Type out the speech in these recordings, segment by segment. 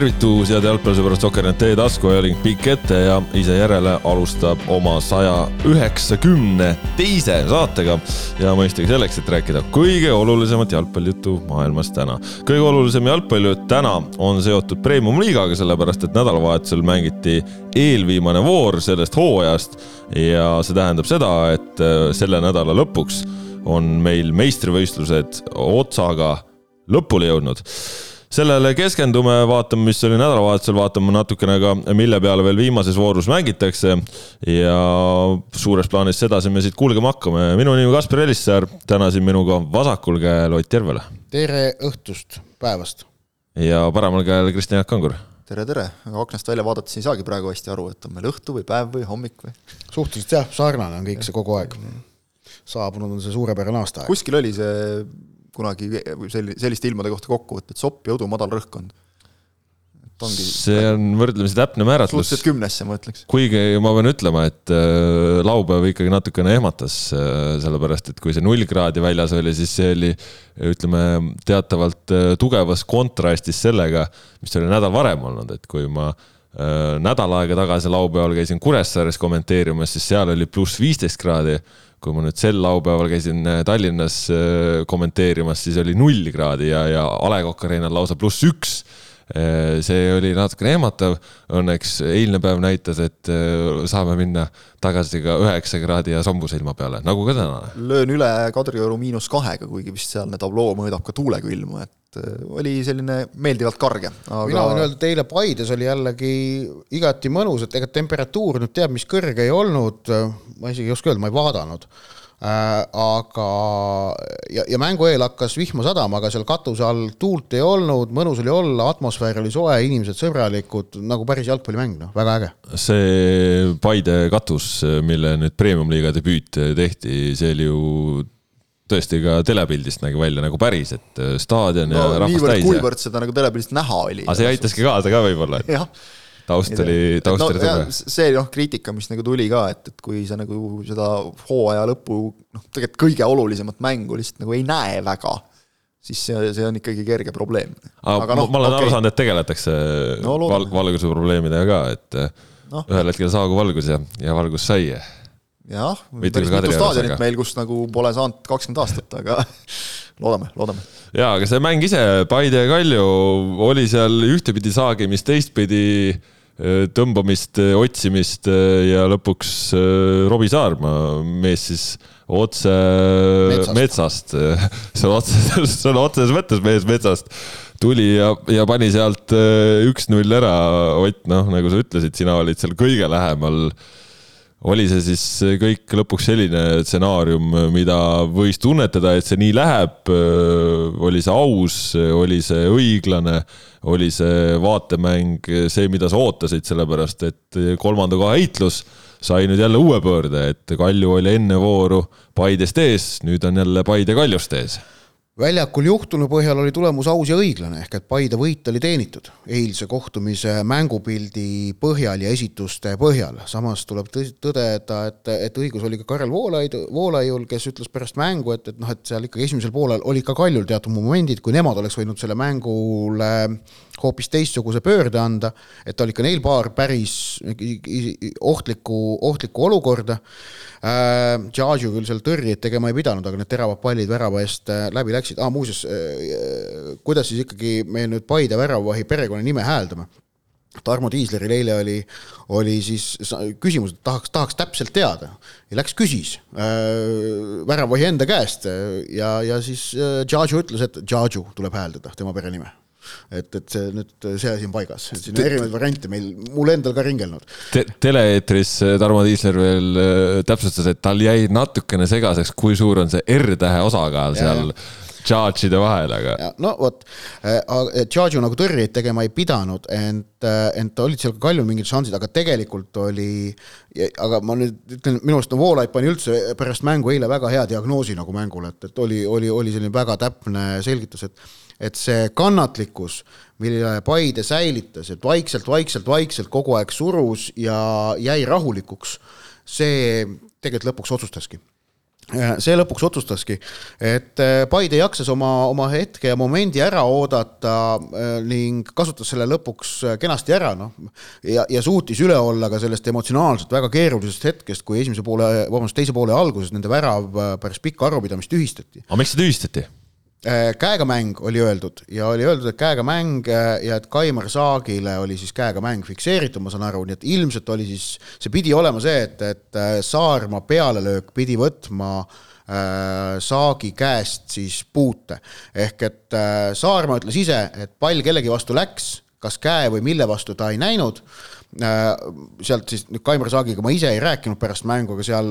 tervitus, head jalgpallisõbrad, Soker.net taskuajaling pikk ette ja ise järele alustab oma saja üheksakümne teise saatega. ja mõistagi selleks, et rääkida kõige olulisemat jalgpallijuttu maailmas täna. kõige olulisem jalgpallijutt täna on seotud Premium-liigaga, sellepärast et nädalavahetusel mängiti eelviimane voor sellest hooajast ja see tähendab seda, et äh, selle nädala lõpuks on meil meistrivõistlused otsaga lõpule jõudnud sellele keskendume, vaatame, mis oli nädalavahetusel, vaatame natukene ka, mille peale veel viimases voorus mängitakse. ja suures plaanis sedasi me siit kulgema hakkame. minu nimi Kaspar Elissaar, täna siin minuga vasakul käel Ott Järvela. tere õhtust, päevast. ja paremal käel Kristjan Jaak Kangur tere, tere, aga aknast välja vaadates ei saagi praegu hästi aru, et on meil õhtu või päev või hommik või? suhteliselt jah, sarnane on kõik see kogu aeg. saabunud on see suurepärane aastaaeg. kuskil oli see kunagi selli-, selliste ilmade kohta kokku võtta, et sopp ja udu madal rõhkkond. See on võrdlemisi täpne määratlus. suhteliselt kümnesse, ma ütleks. kuigi ma pean ütlema, et äh, laupäev ikkagi natukene ehmatas äh,, sellepärast et kui see null kraadi väljas oli, siis see oli ütleme teatavalt äh, tugevas kontrastis sellega, mis oli nädal varem olnud, et kui ma nädal aega tagasi laupäeval käisin Kuressaares kommenteerimas, siis seal oli pluss viisteist kraadi kui ma nüüd sel laupäeval käisin äh, Tallinnas äh, kommenteerimas, siis oli null kraadi ja, ja A Le Coq Arena'l lausa pluss üks see oli natukene ehmatav, õnneks eilne päev näitas, et saame minna tagasi ka üheksa kraadi ja sambuse ilma peale, nagu ka täna. löön üle Kadrioru miinus kahega, kuigi vist sealne tabloo mõõdab ka tuulekülma, et oli selline meeldivalt karge aga.... mina võin öelda, et eile Paides oli jällegi igati mõnus, et ega temperatuur nüüd teab mis kõrge ei olnud, ma isegi ei oska öelda, ma ei vaadanud äh,. Aga, ja, ja mängu eel hakkas vihma sadama, aga seal katuse all tuult ei olnud, mõnus oli olla, atmosfäär oli soe, inimesed sõbralikud, nagu päris jalgpallimäng, noh, väga äge. see Paide katus, mille nüüd premium-liiga debüüt tehti, see oli ju tõesti ka telepildist nägi välja nagu päris, et staadion no, ja rahvas täis. kuivõrd seda nagu telepildist näha oli. aga see aitaski kaasa ka võib-olla, et jah taust oli, taust oli tugev. see noh, kriitika, mis nagu tuli ka, et, et kui sa nagu seda hooaja lõpu noh, tegelikult kõige olulisemat mängu lihtsalt nagu ei näe väga, siis see, see on ikkagi kerge probleem. aga no, ma olen okay. aru saanud, et tegeletakse no, val, valguse probleemidega ka, et no. ühel hetkel saagu valgus ja, ja valgus sai jah, päris mitu staadionit meil, kus nagu pole saanud kakskümmend aastat, aga loodame, loodame. jaa, aga see mäng ise, Paide ja Kalju, oli seal ühtepidi saagimist, teistpidi äh, tõmbamist, otsimist ja lõpuks Robbie Saarma, mees siis otse metsast, metsast., sõna otseses, sõna otseses mõttes mees metsast tuli ja, ja pani sealt üks-null ära. Ott, noh, nagu sa ütlesid, sina olid seal kõige lähemal oli see siis kõik lõpuks selline stsenaarium, mida võis tunnetada, et see nii läheb, oli see aus, oli see õiglane, oli see vaatemäng see, mida sa ootasid, sellepärast et kolmanda koha heitlus sai nüüd jälle uue pöörde, et Kalju oli enne vooru Paidest ees, nüüd on jälle Paide Kaljust ees väljakul juhtunu põhjal oli tulemus aus ja õiglane, ehk et Paide võit oli teenitud eilse kohtumise mängupildi põhjal ja esituste põhjal. samas tuleb tõdeda, et, et õigus oli ka Karel Voolaid, Voolaiul, kes ütles pärast mängu, et, et noh, et seal ikkagi esimesel poolel olid ka Kaljul teatud momendid, kui nemad oleks võinud selle mängule hoopis teistsuguse pöörde anda, et oli ka neil paar päris ohtlikku, ohtlikku olukorda äh,. Džadžu küll seal tõrjeid tegema ei pidanud, aga need teravad pallid värava eest äh, läbi läksid ah,, muuseas äh,, kuidas siis ikkagi me nüüd Paide väravavahi perekonnanime hääldame? Tarmo Tiisleril eile oli, oli siis küsimus, et tahaks, tahaks täpselt teada ja läks küsis äh, väravahi enda käest ja, ja siis äh, Džadžu ütles, et Džadžu tuleb hääldada, tema perenime et, et see nüüd, see asi on paigas, siin on erinevaid variante meil, mul endal ka ringelnud Te. Tele-eetris äh, Tarmo Tiisler veel äh, täpsustas, et tal jäi natukene segaseks, kui suur on see R-tähe osakaal seal charge'ide vahel, aga. no vot, äh, charge'u nagu tõrjeid tegema ei pidanud, ent, ent olid seal ka Kaljul mingid šansid, aga tegelikult oli, aga ma nüüd ütlen, minu arust no Voolaid pani üldse pärast mängu eile väga hea diagnoosi nagu mängule, et, et oli, oli, oli selline väga täpne selgitus, et et see kannatlikkus, mille Paide säilitas, et vaikselt, vaikselt, vaikselt kogu aeg surus ja jäi rahulikuks, see tegelikult lõpuks otsustaski see lõpuks otsustaski, et äh, Paide jaksas oma, oma hetke ja momendi ära oodata äh, ning kasutas selle lõpuks äh, kenasti ära, noh. ja, ja suutis üle olla ka sellest emotsionaalselt väga keerulisest hetkest, kui esimese poole, vabandust, teise poole alguses nende värav päris pikka arvupidamist tühistati. aga miks see tühistati? Äh, käega mäng oli öeldud ja oli öeldud, et käega mäng äh, ja et Kaimar Saagile oli siis käega mäng fikseeritud, ma saan aru, nii et ilmselt oli siis, see pidi olema see, et, et äh, Saarma pealelöök pidi võtma Saagi käest siis puute. ehk et Saarma ütles ise, et pall kellegi vastu läks, kas käe või mille vastu ta ei näinud sealt siis Kaimar Saagiga ma ise ei rääkinud pärast mängu, aga seal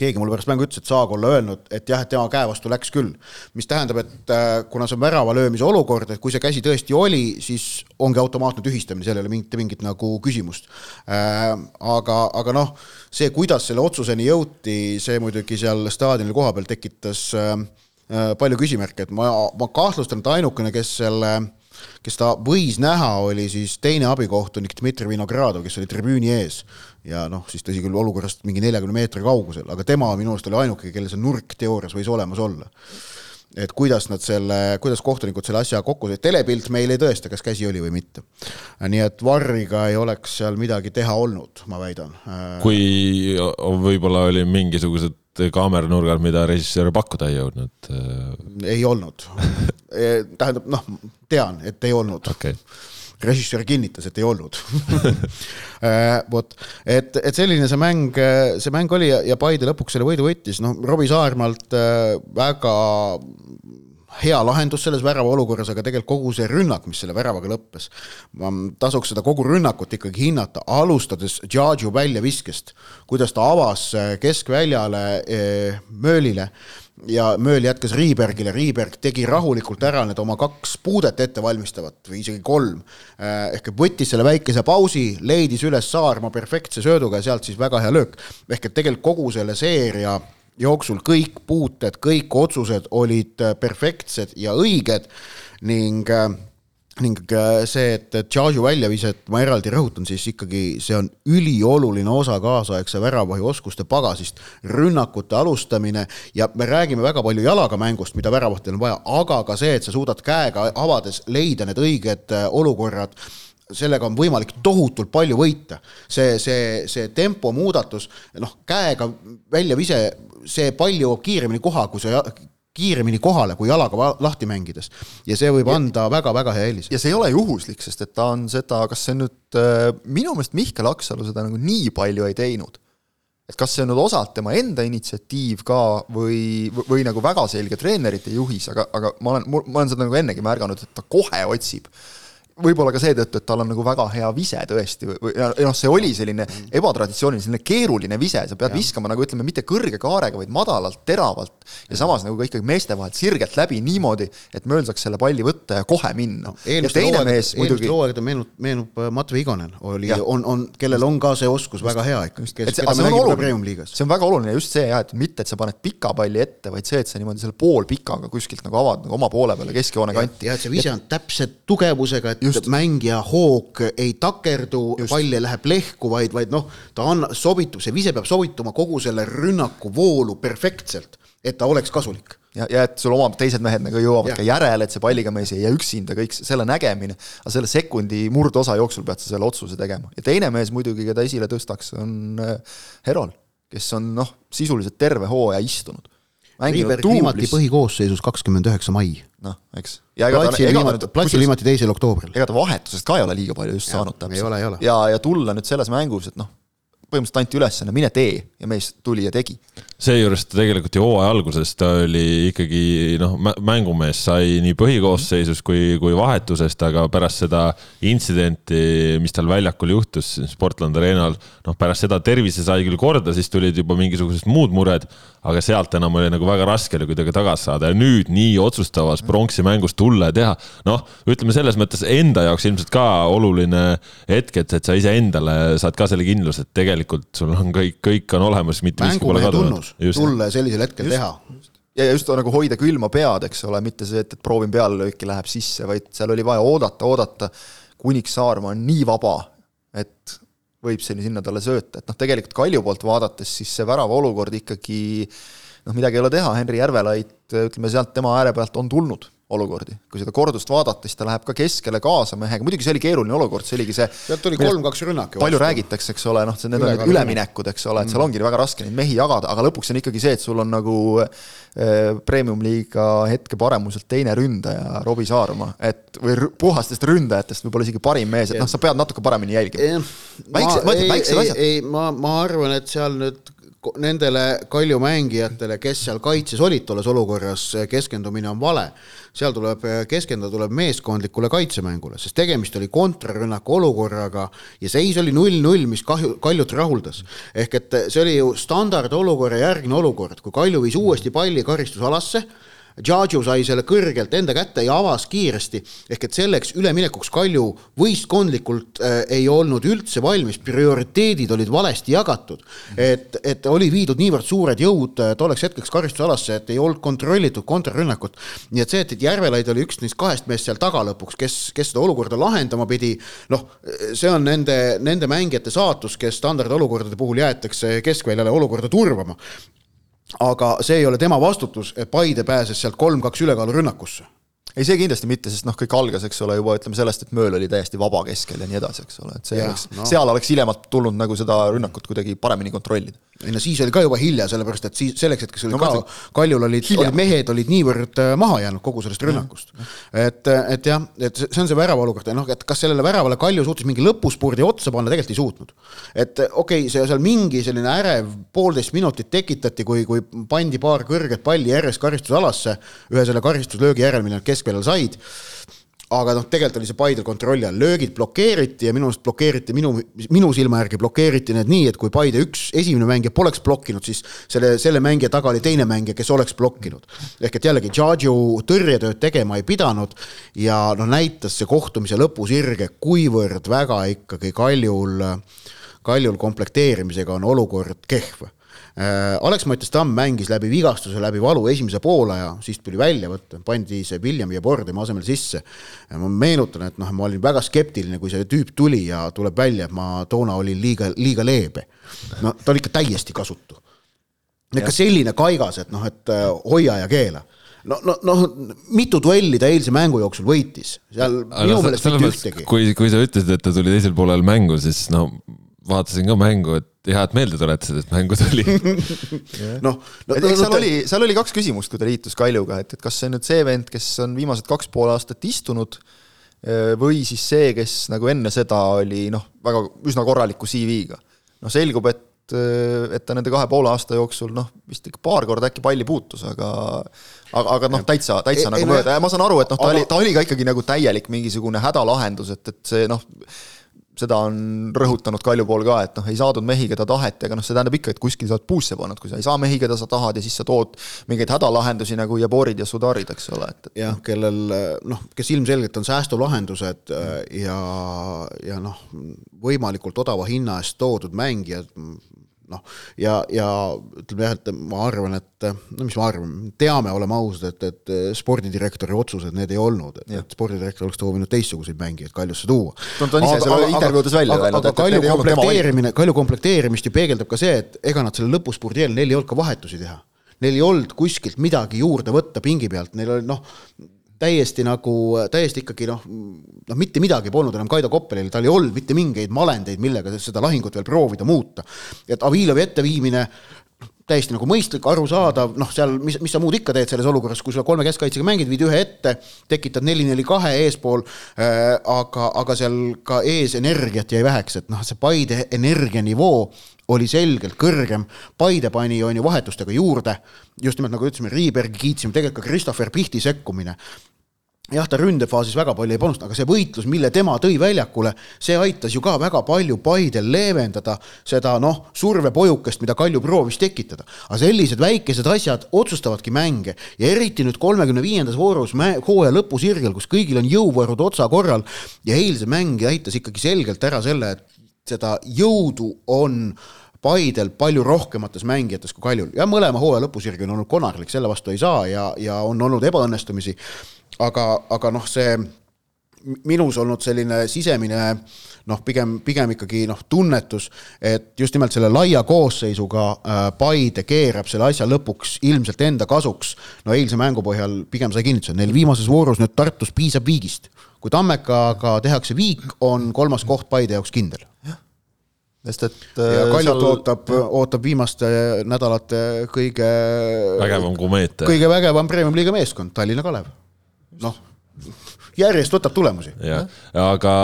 keegi mulle pärast mängu ütles, et saag olla öelnud, et jah, et tema käe vastu läks küll. mis tähendab, et äh, kuna see on värava löömise olukord, et kui see käsi tõesti oli, siis ongi automaatne tühistamine, seal ei ole mingit, mingit nagu küsimust. Äh, aga, aga noh, see, kuidas selle otsuseni jõuti, see muidugi seal staadionil kohapeal tekitas äh, palju küsimärke, et ma, ma kahtlustan, et ainukene, kes selle kes ta võis näha, oli siis teine abikohtunik Dmitri Vinogradov, kes oli tribüüni ees ja noh, siis tõsi küll, olukorrast mingi neljakümne meetri kaugusel, aga tema minu arust oli ainuke, kellel see nurk teoorias võis olemas olla. et kuidas nad selle, kuidas kohtunikud selle asja kokku said, telepilt meil ei tõesta, kas käsi oli või mitte. nii et Varriga ei oleks seal midagi teha olnud, ma väidan. kui võib-olla oli mingisugused kaameranurgad, mida režissöör pakkuda ei jõudnud? ei olnud. Tähendab, noh, tean, et ei olnud. Okay režissöör kinnitas, et ei olnud. Äh, vot, et, et selline see mäng, see mäng oli ja, ja Paide lõpuks selle võidu võttis, noh, Robbie Saarmalt äh, väga hea lahendus selles värava olukorras, aga tegelikult kogu see rünnak, mis selle väravaga lõppes, tasuks seda kogu rünnakut ikkagi hinnata, alustades Djadju väljaviskest, kuidas ta avas äh, keskväljale möölile ja Mööl jätkas Riibergile, Riiberg tegi rahulikult ära need oma kaks puudet ettevalmistavat või isegi kolm. Äh, ehk võttis selle väikese pausi, leidis üles Saarma perfektse sööduga ja sealt siis väga hea löök. ehk et tegelikult kogu selle seeria jooksul kõik puuted, kõik otsused olid äh, perfektsed ja õiged ning äh, ning äh, see, et, Charge'u väljaviset ma eraldi rõhutan, siis ikkagi see on ülioluline osa kaasaegse väravahioskuste pagasist, rünnakute alustamine ja me räägime väga palju jalaga mängust, mida väravatel on vaja, aga ka see, et sa suudad käega avades leida need õiged olukorrad sellega on võimalik tohutult palju võita. see, see, see tempo muudatus, noh, käega väljavise, see pall jõuab kiiremini koha, kui sa kiiremini kohale kui jalaga lahti mängides. ja see võib anda väga-väga hea eelise. ja see ei ole juhuslik, sest et ta on seda, kas see nüüd, äh, minu meelest Mihkel Aksalu seda nagu nii palju ei teinud. et kas see on nüüd osalt tema enda initsiatiiv ka või, või nagu väga selge treenerite juhis, aga, aga ma olen, ma olen seda nagu ennegi märganud, et ta kohe otsib võib-olla ka seetõttu, et tal on nagu väga hea vise tõesti või ja noh, see oli selline ebatraditsiooniline, selline keeruline vise, sa pead ja. viskama nagu ütleme, mitte kõrge kaarega, vaid madalalt, teravalt ja samas nagu ka ikkagi meeste vahelt sirgelt läbi niimoodi, et mööl saaks selle palli võtta ja kohe minna no,. eelmiste hooaegade muidugi... meenub, meenub äh, Matvei Igonen, oli, on, on, kellel on ka see oskus just, väga hea ikka, kes, keda me nägime Premium-liigas. see on väga oluline just see jah, et mitte, et sa paned pika palli ette, vaid see, et sa niimoodi selle poolpikaga kuskilt nagu avad nagu oma poole peale keskjoone kanti. ja et see vise on täpse tugevusega, et just. mängija hoog ei takerdu, pall ei lähe plehku, vaid, vaid noh, ta on, sobitub, see vise peab sobituma kogu selle rünnaku voolu perfektselt, et ta oleks kasulik ja, ja et sul oma teised mehed nagu jõuavad ja. ka järele, et see palliga mees ei jää üksinda, kõik selle nägemine, aga selle sekundi murdosa jooksul pead sa selle otsuse tegema. ja teine mees muidugi, keda esile tõstaks, on äh, Herol, kes on noh, sisuliselt terve hooaja istunud Riiberg viimati põhikoosseisus kakskümmend üheksa mai. noh, eks. platsil viimati, platsil viimati teisel oktoobril. ega ta vahetusest ka ei ole liiga palju just saanud täpselt. ja, ja tulla nüüd selles mängus, et noh, põhimõtteliselt anti ülesanne, mine tee ja mees tuli ja tegi. seejuures ta tegelikult ju hooaja alguses ta oli ikkagi noh, mängumees sai nii põhikoosseisus kui, kui vahetusest, aga pärast seda intsidenti, mis tal väljakul juhtus Sportland Arenal, noh pärast seda tervise sai küll korda, siis tulid juba mingisugused muud mured, aga sealt enam oli nagu väga raske oli kuidagi tagasi saada ja nüüd nii otsustavas pronksi mängus tulla ja teha, noh, ütleme selles mõttes enda jaoks ilmselt ka oluline hetk, et, et sa iseendale saad ka selle kindluse, et tegelikult tegelikult sul on kõik, kõik on olemas, mitte miski pole kadunud. tulla ja sellisel hetkel just, teha. ja just nagu hoida külma pead, eks ole, mitte see, et, et proovin pealelööki, läheb sisse, vaid seal oli vaja oodata, oodata, kuniks Saarma on nii vaba, et võib sinna talle sööta, et noh, tegelikult Kalju poolt vaadates siis see värava olukord ikkagi noh, midagi ei ole teha, Henri Järvelait, ütleme sealt tema ääre pealt on tulnud olukordi, kui seda kordust vaadata, siis ta läheb ka keskele kaasa mehega, muidugi see oli keeruline olukord, see oligi see sealt tuli kolm-kaks rünnak ju palju räägitakse, eks ole, noh, need on need üleminekud, eks ole, et seal ongi väga raske neid mehi jagada, aga lõpuks on ikkagi see, et sul on nagu äh, premium-liiga hetke paremuselt teine ründaja, Robbie Saarma, et või puhastest ründajatest võib-olla isegi parim mees, et noh, sa pead natuke paremini jälgima. väikse, ma ütlen, väiksed asjad. ei, ma, ma arvan, et seal nüüd nendele Kalju mängijatele, kes seal kaitses olid tolles olukorras, keskendumine on vale. seal tuleb keskenduda, tuleb meeskondlikule kaitsemängule, sest tegemist oli kontrarünnaku olukorraga ja seis oli null-null, mis kahju, Kaljut rahuldas. ehk et see oli ju standardolukorra järgne olukord, kui Kalju viis uuesti palli karistusalasse Džadžu sai selle kõrgelt enda kätte ja avas kiiresti, ehk et selleks üleminekuks Kalju võistkondlikult äh, ei olnud üldse valmis, prioriteedid olid valesti jagatud. et, et oli viidud niivõrd suured jõud äh, tolleks hetkeks karistusalasse, et ei olnud kontrollitud kontrarünnakut. nii et see, et, et Järvelaid oli üks neist kahest meest seal taga lõpuks, kes, kes seda olukorda lahendama pidi, noh, see on nende, nende mängijate saatus, kes standardolukordade puhul jäetakse keskväljale olukorda turvama aga see ei ole tema vastutus, et Paide pääses sealt kolm-kaks ülekaalu rünnakusse ei, see kindlasti mitte, sest noh, kõik algas, eks ole, juba ütleme sellest, et Mööl oli täiesti vaba keskel ja nii edasi, eks ole, et see ja, oleks no., seal oleks hiljemalt tulnud nagu seda rünnakut kuidagi paremini kontrollida ei no siis oli ka juba hilja, sellepärast et siis selleks hetkeks oli no, ka, Kaljul olid, olid mehed olid niivõrd äh, maha jäänud kogu sellest rünnakust mm. -hmm. et, et jah, et see on see värava olukord ja noh, et kas sellele väravale Kalju suutis mingi lõpuspurdi otsa panna, tegelikult ei suutnud. et okei okay,, see seal mingi selline ärev poolteist minutit tekitati, kui, kui pandi paar kõrget palli järjest karistusalasse ühe selle karistuslöögi järel, mille nad keskväljal said. Aga noh, tegelikult oli see Paidel kontrolli all, löögid blokeeriti ja minu arust blokeeriti minu, minu silma järgi blokeeriti need nii, et kui Paide üks esimene mängija poleks blokkinud, siis selle, selle mängija taga oli teine mängija, kes oleks blokkinud. ehk et jällegi, Džadžu tõrjetööd tegema ei pidanud ja noh, näitas see kohtumise lõpusirge, kuivõrd väga ikkagi Kaljul, Kaljul komplekteerimisega on olukord kehv Äh, Alex Mattias-Tamm mängis läbi vigastuse, läbi valu esimese poolaja, siis tuli välja võtta, pandi see William Jabor tema asemel sisse. ma meenutan, et noh, ma olin väga skeptiline, kui see tüüp tuli ja tuleb välja, et ma toona olin liiga, liiga leebe. no ta oli ikka täiesti kasutu. ikka selline kaigas, et noh, et äh, hoia ja keela no, no, noh, mitu duelli ta eilse mängu jooksul võitis, seal Aga minu meelest mitte ühtegi. kui, kui sa ütlesid, et ta tuli teisel poolel mängu, siis no vaatasin ka mängu, et hea, et meelde tuletasid, et mängu tuli. Noh, no, eks seal oli, seal oli kaks küsimust, kui ta liitus Kaljuga, et, et kas see on nüüd see vend, kes on viimased kaks pool aastat istunud või siis see, kes nagu enne seda oli noh, väga üsna korraliku CV-ga. noh, selgub, et et ta nende kahe poole aasta jooksul noh, vist ikka paar korda äkki palli puutus, aga aga, aga noh, täitsa, täitsa ei, nagu mööda. Ja ma saan aru, et noh, ta aga... oli, ta oli ka ikkagi nagu täielik mingisugune hädalahendus, et, et see noh, seda on rõhutanud Kalju pool ka, et noh, ei saadud mehi, keda taheti, aga noh, see tähendab ikka, et kuskil sa oled puusse pannud, kui sa ei saa mehi, keda sa tahad ja siis sa tood mingeid hädalahendusi nagu Jaborid ja Sudarid, eks ole, et, et jah, kellel noh, kes ilmselgelt on säästulahendused äh, ja, ja noh, võimalikult odava hinna eest toodud mängijad, noh, ja, ja ütleme jah, et ma arvan, et no mis ma arvan, teame, oleme ausad, et, et spordidirektori otsused need ei olnud, et, et spordidirektor oleks soovinud teistsuguseid mängijaid Kaljusse tuua. ta on ise selle intervjuudes välja öelnud, et Kalju komplekteerimine, Kalju komplekteerimist ju peegeldab ka see, et ega nad selle lõpuspurdi eel, neil ei olnud ka vahetusi teha neil ei olnud kuskilt midagi juurde võtta pingi pealt, neil oli noh, täiesti nagu, täiesti ikkagi noh, noh mitte midagi polnud enam Kaido Koppelil, tal ei olnud mitte mingeid malendeid, millega seda lahingut veel proovida muuta. et Avilovi etteviimine täiesti nagu mõistlik, arusaadav, noh, seal, mis, mis sa muud ikka teed selles olukorras, kui sa kolme keskkaitsega mängid, viid ühe ette, tekitad neli-neli-kahe eespool äh,, aga, aga seal ka ees energiat jäi väheks, et noh, see Paide energianivoo oli selgelt kõrgem, Paide pani, on ju, vahetustega juurde, just nimelt nagu ütlesime, Riibergi kiitsime, tegelikult ka Christopher Pihti sekkumine jah, ta ründefaasis väga palju ei panustanud, aga see võitlus, mille tema tõi väljakule, see aitas ju ka väga palju Paidel leevendada seda noh, survepojukest, mida Kalju proovis tekitada. aga sellised väikesed asjad otsustavadki mänge ja eriti nüüd kolmekümne viiendas voorus hooaja lõpusirgel, kus kõigil on jõuvarud otsa korral ja eilse mäng näitas ikkagi selgelt ära selle, et seda jõudu on Paidel palju rohkemates mängijates kui Kaljul ja mõlema hooaja lõpusirgi on olnud konarlik, selle vastu ei saa ja, ja on olnud ebaõnnestumisi aga, aga noh, see minus olnud selline sisemine noh, pigem, pigem ikkagi noh, tunnetus, et just nimelt selle laia koosseisuga äh, Paide keerab selle asja lõpuks ilmselt enda kasuks. no eilse mängu põhjal pigem sai kinnituse, neil viimases voorus nüüd Tartus piisab viigist. kui Tammekaga tehakse viik, on kolmas koht Paide jaoks kindel sest et ja äh, Kaljut seal- ootab, ootab viimaste nädalate kõige vägevam komeet. kõige vägevam premium-liiga meeskond, Tallinna Kalev. noh, järjest võtab tulemusi. jah, aga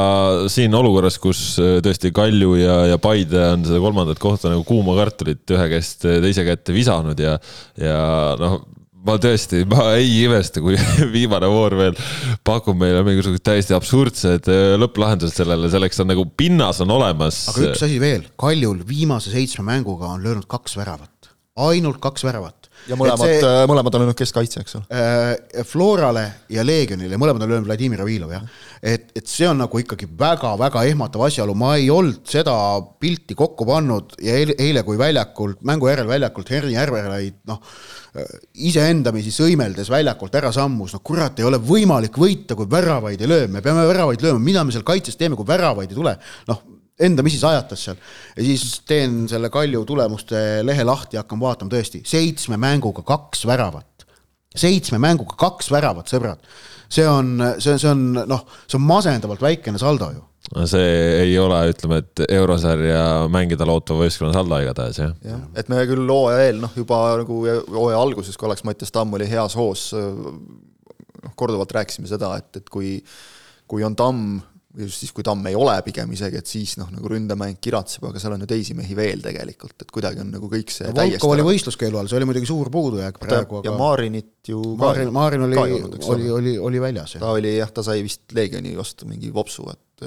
siin olukorras, kus äh, tõesti Kalju ja, ja Paide on seda kolmandat kohta nagu kuuma kartulit ühe käest teise kätte visanud ja, ja noh, ma tõesti, ma ei imesta, kui viimane voor veel pakub meile mingisugused täiesti absurdsed äh, lõpplahendused sellele, selleks on nagu pinnas on olemas. aga üks asi veel, Kaljul viimase seitsme mänguga on löönud kaks väravat, ainult kaks väravat. ja mõlemad, See, mõlemad on ainult keskkaitse, eks ole. äh, Florale ja Legionile, mõlemad on löönud Vladimir Avilov jah, et, et see on nagu ikkagi väga-väga ehmatav asjaolu, ma ei olnud seda pilti kokku pannud ja eile, eile, kui väljakult, mängu järel väljakult Henri Järvelaid noh, iseendamisi sõimeldes väljakult ära sammus, no kurat, ei ole võimalik võita, kui väravaid ei löö, me peame väravaid lööma, mida me seal kaitses teeme, kui väravaid ei tule, noh endamisi sajatas seal. Ja siis teen selle Kalju tulemuste lehe lahti ja hakkan vaatama tõesti. Seitsme mänguga kaks väravat. Seitsme mänguga kaks väravat, sõbrad. See on, see, see on noh, see on masendavalt väikene saldo ju. see ei ole, ütleme, et eurosarja mängida lootva võistkonna saldo igatahes jah. jah, et me küll hooaja eel noh, juba nagu hooaja alguses, kui oleks Mattias Tamm oli heas hoos, noh korduvalt rääkisime seda, et, et kui kui on Tamm just siis, kui Tamm ei ole pigem isegi, et siis noh, nagu ründemäng kiratseb, aga seal on ju teisi mehi veel tegelikult, et kuidagi on nagu kõik see Volkov oli võistluskeelu all, see oli muidugi suur puudujääk praegu, ja aga Marinit ju Maarin, Maarin oli oli, oli, oli väljas ta oli jah, ta sai vist Leegioni vastu mingi vopsu, et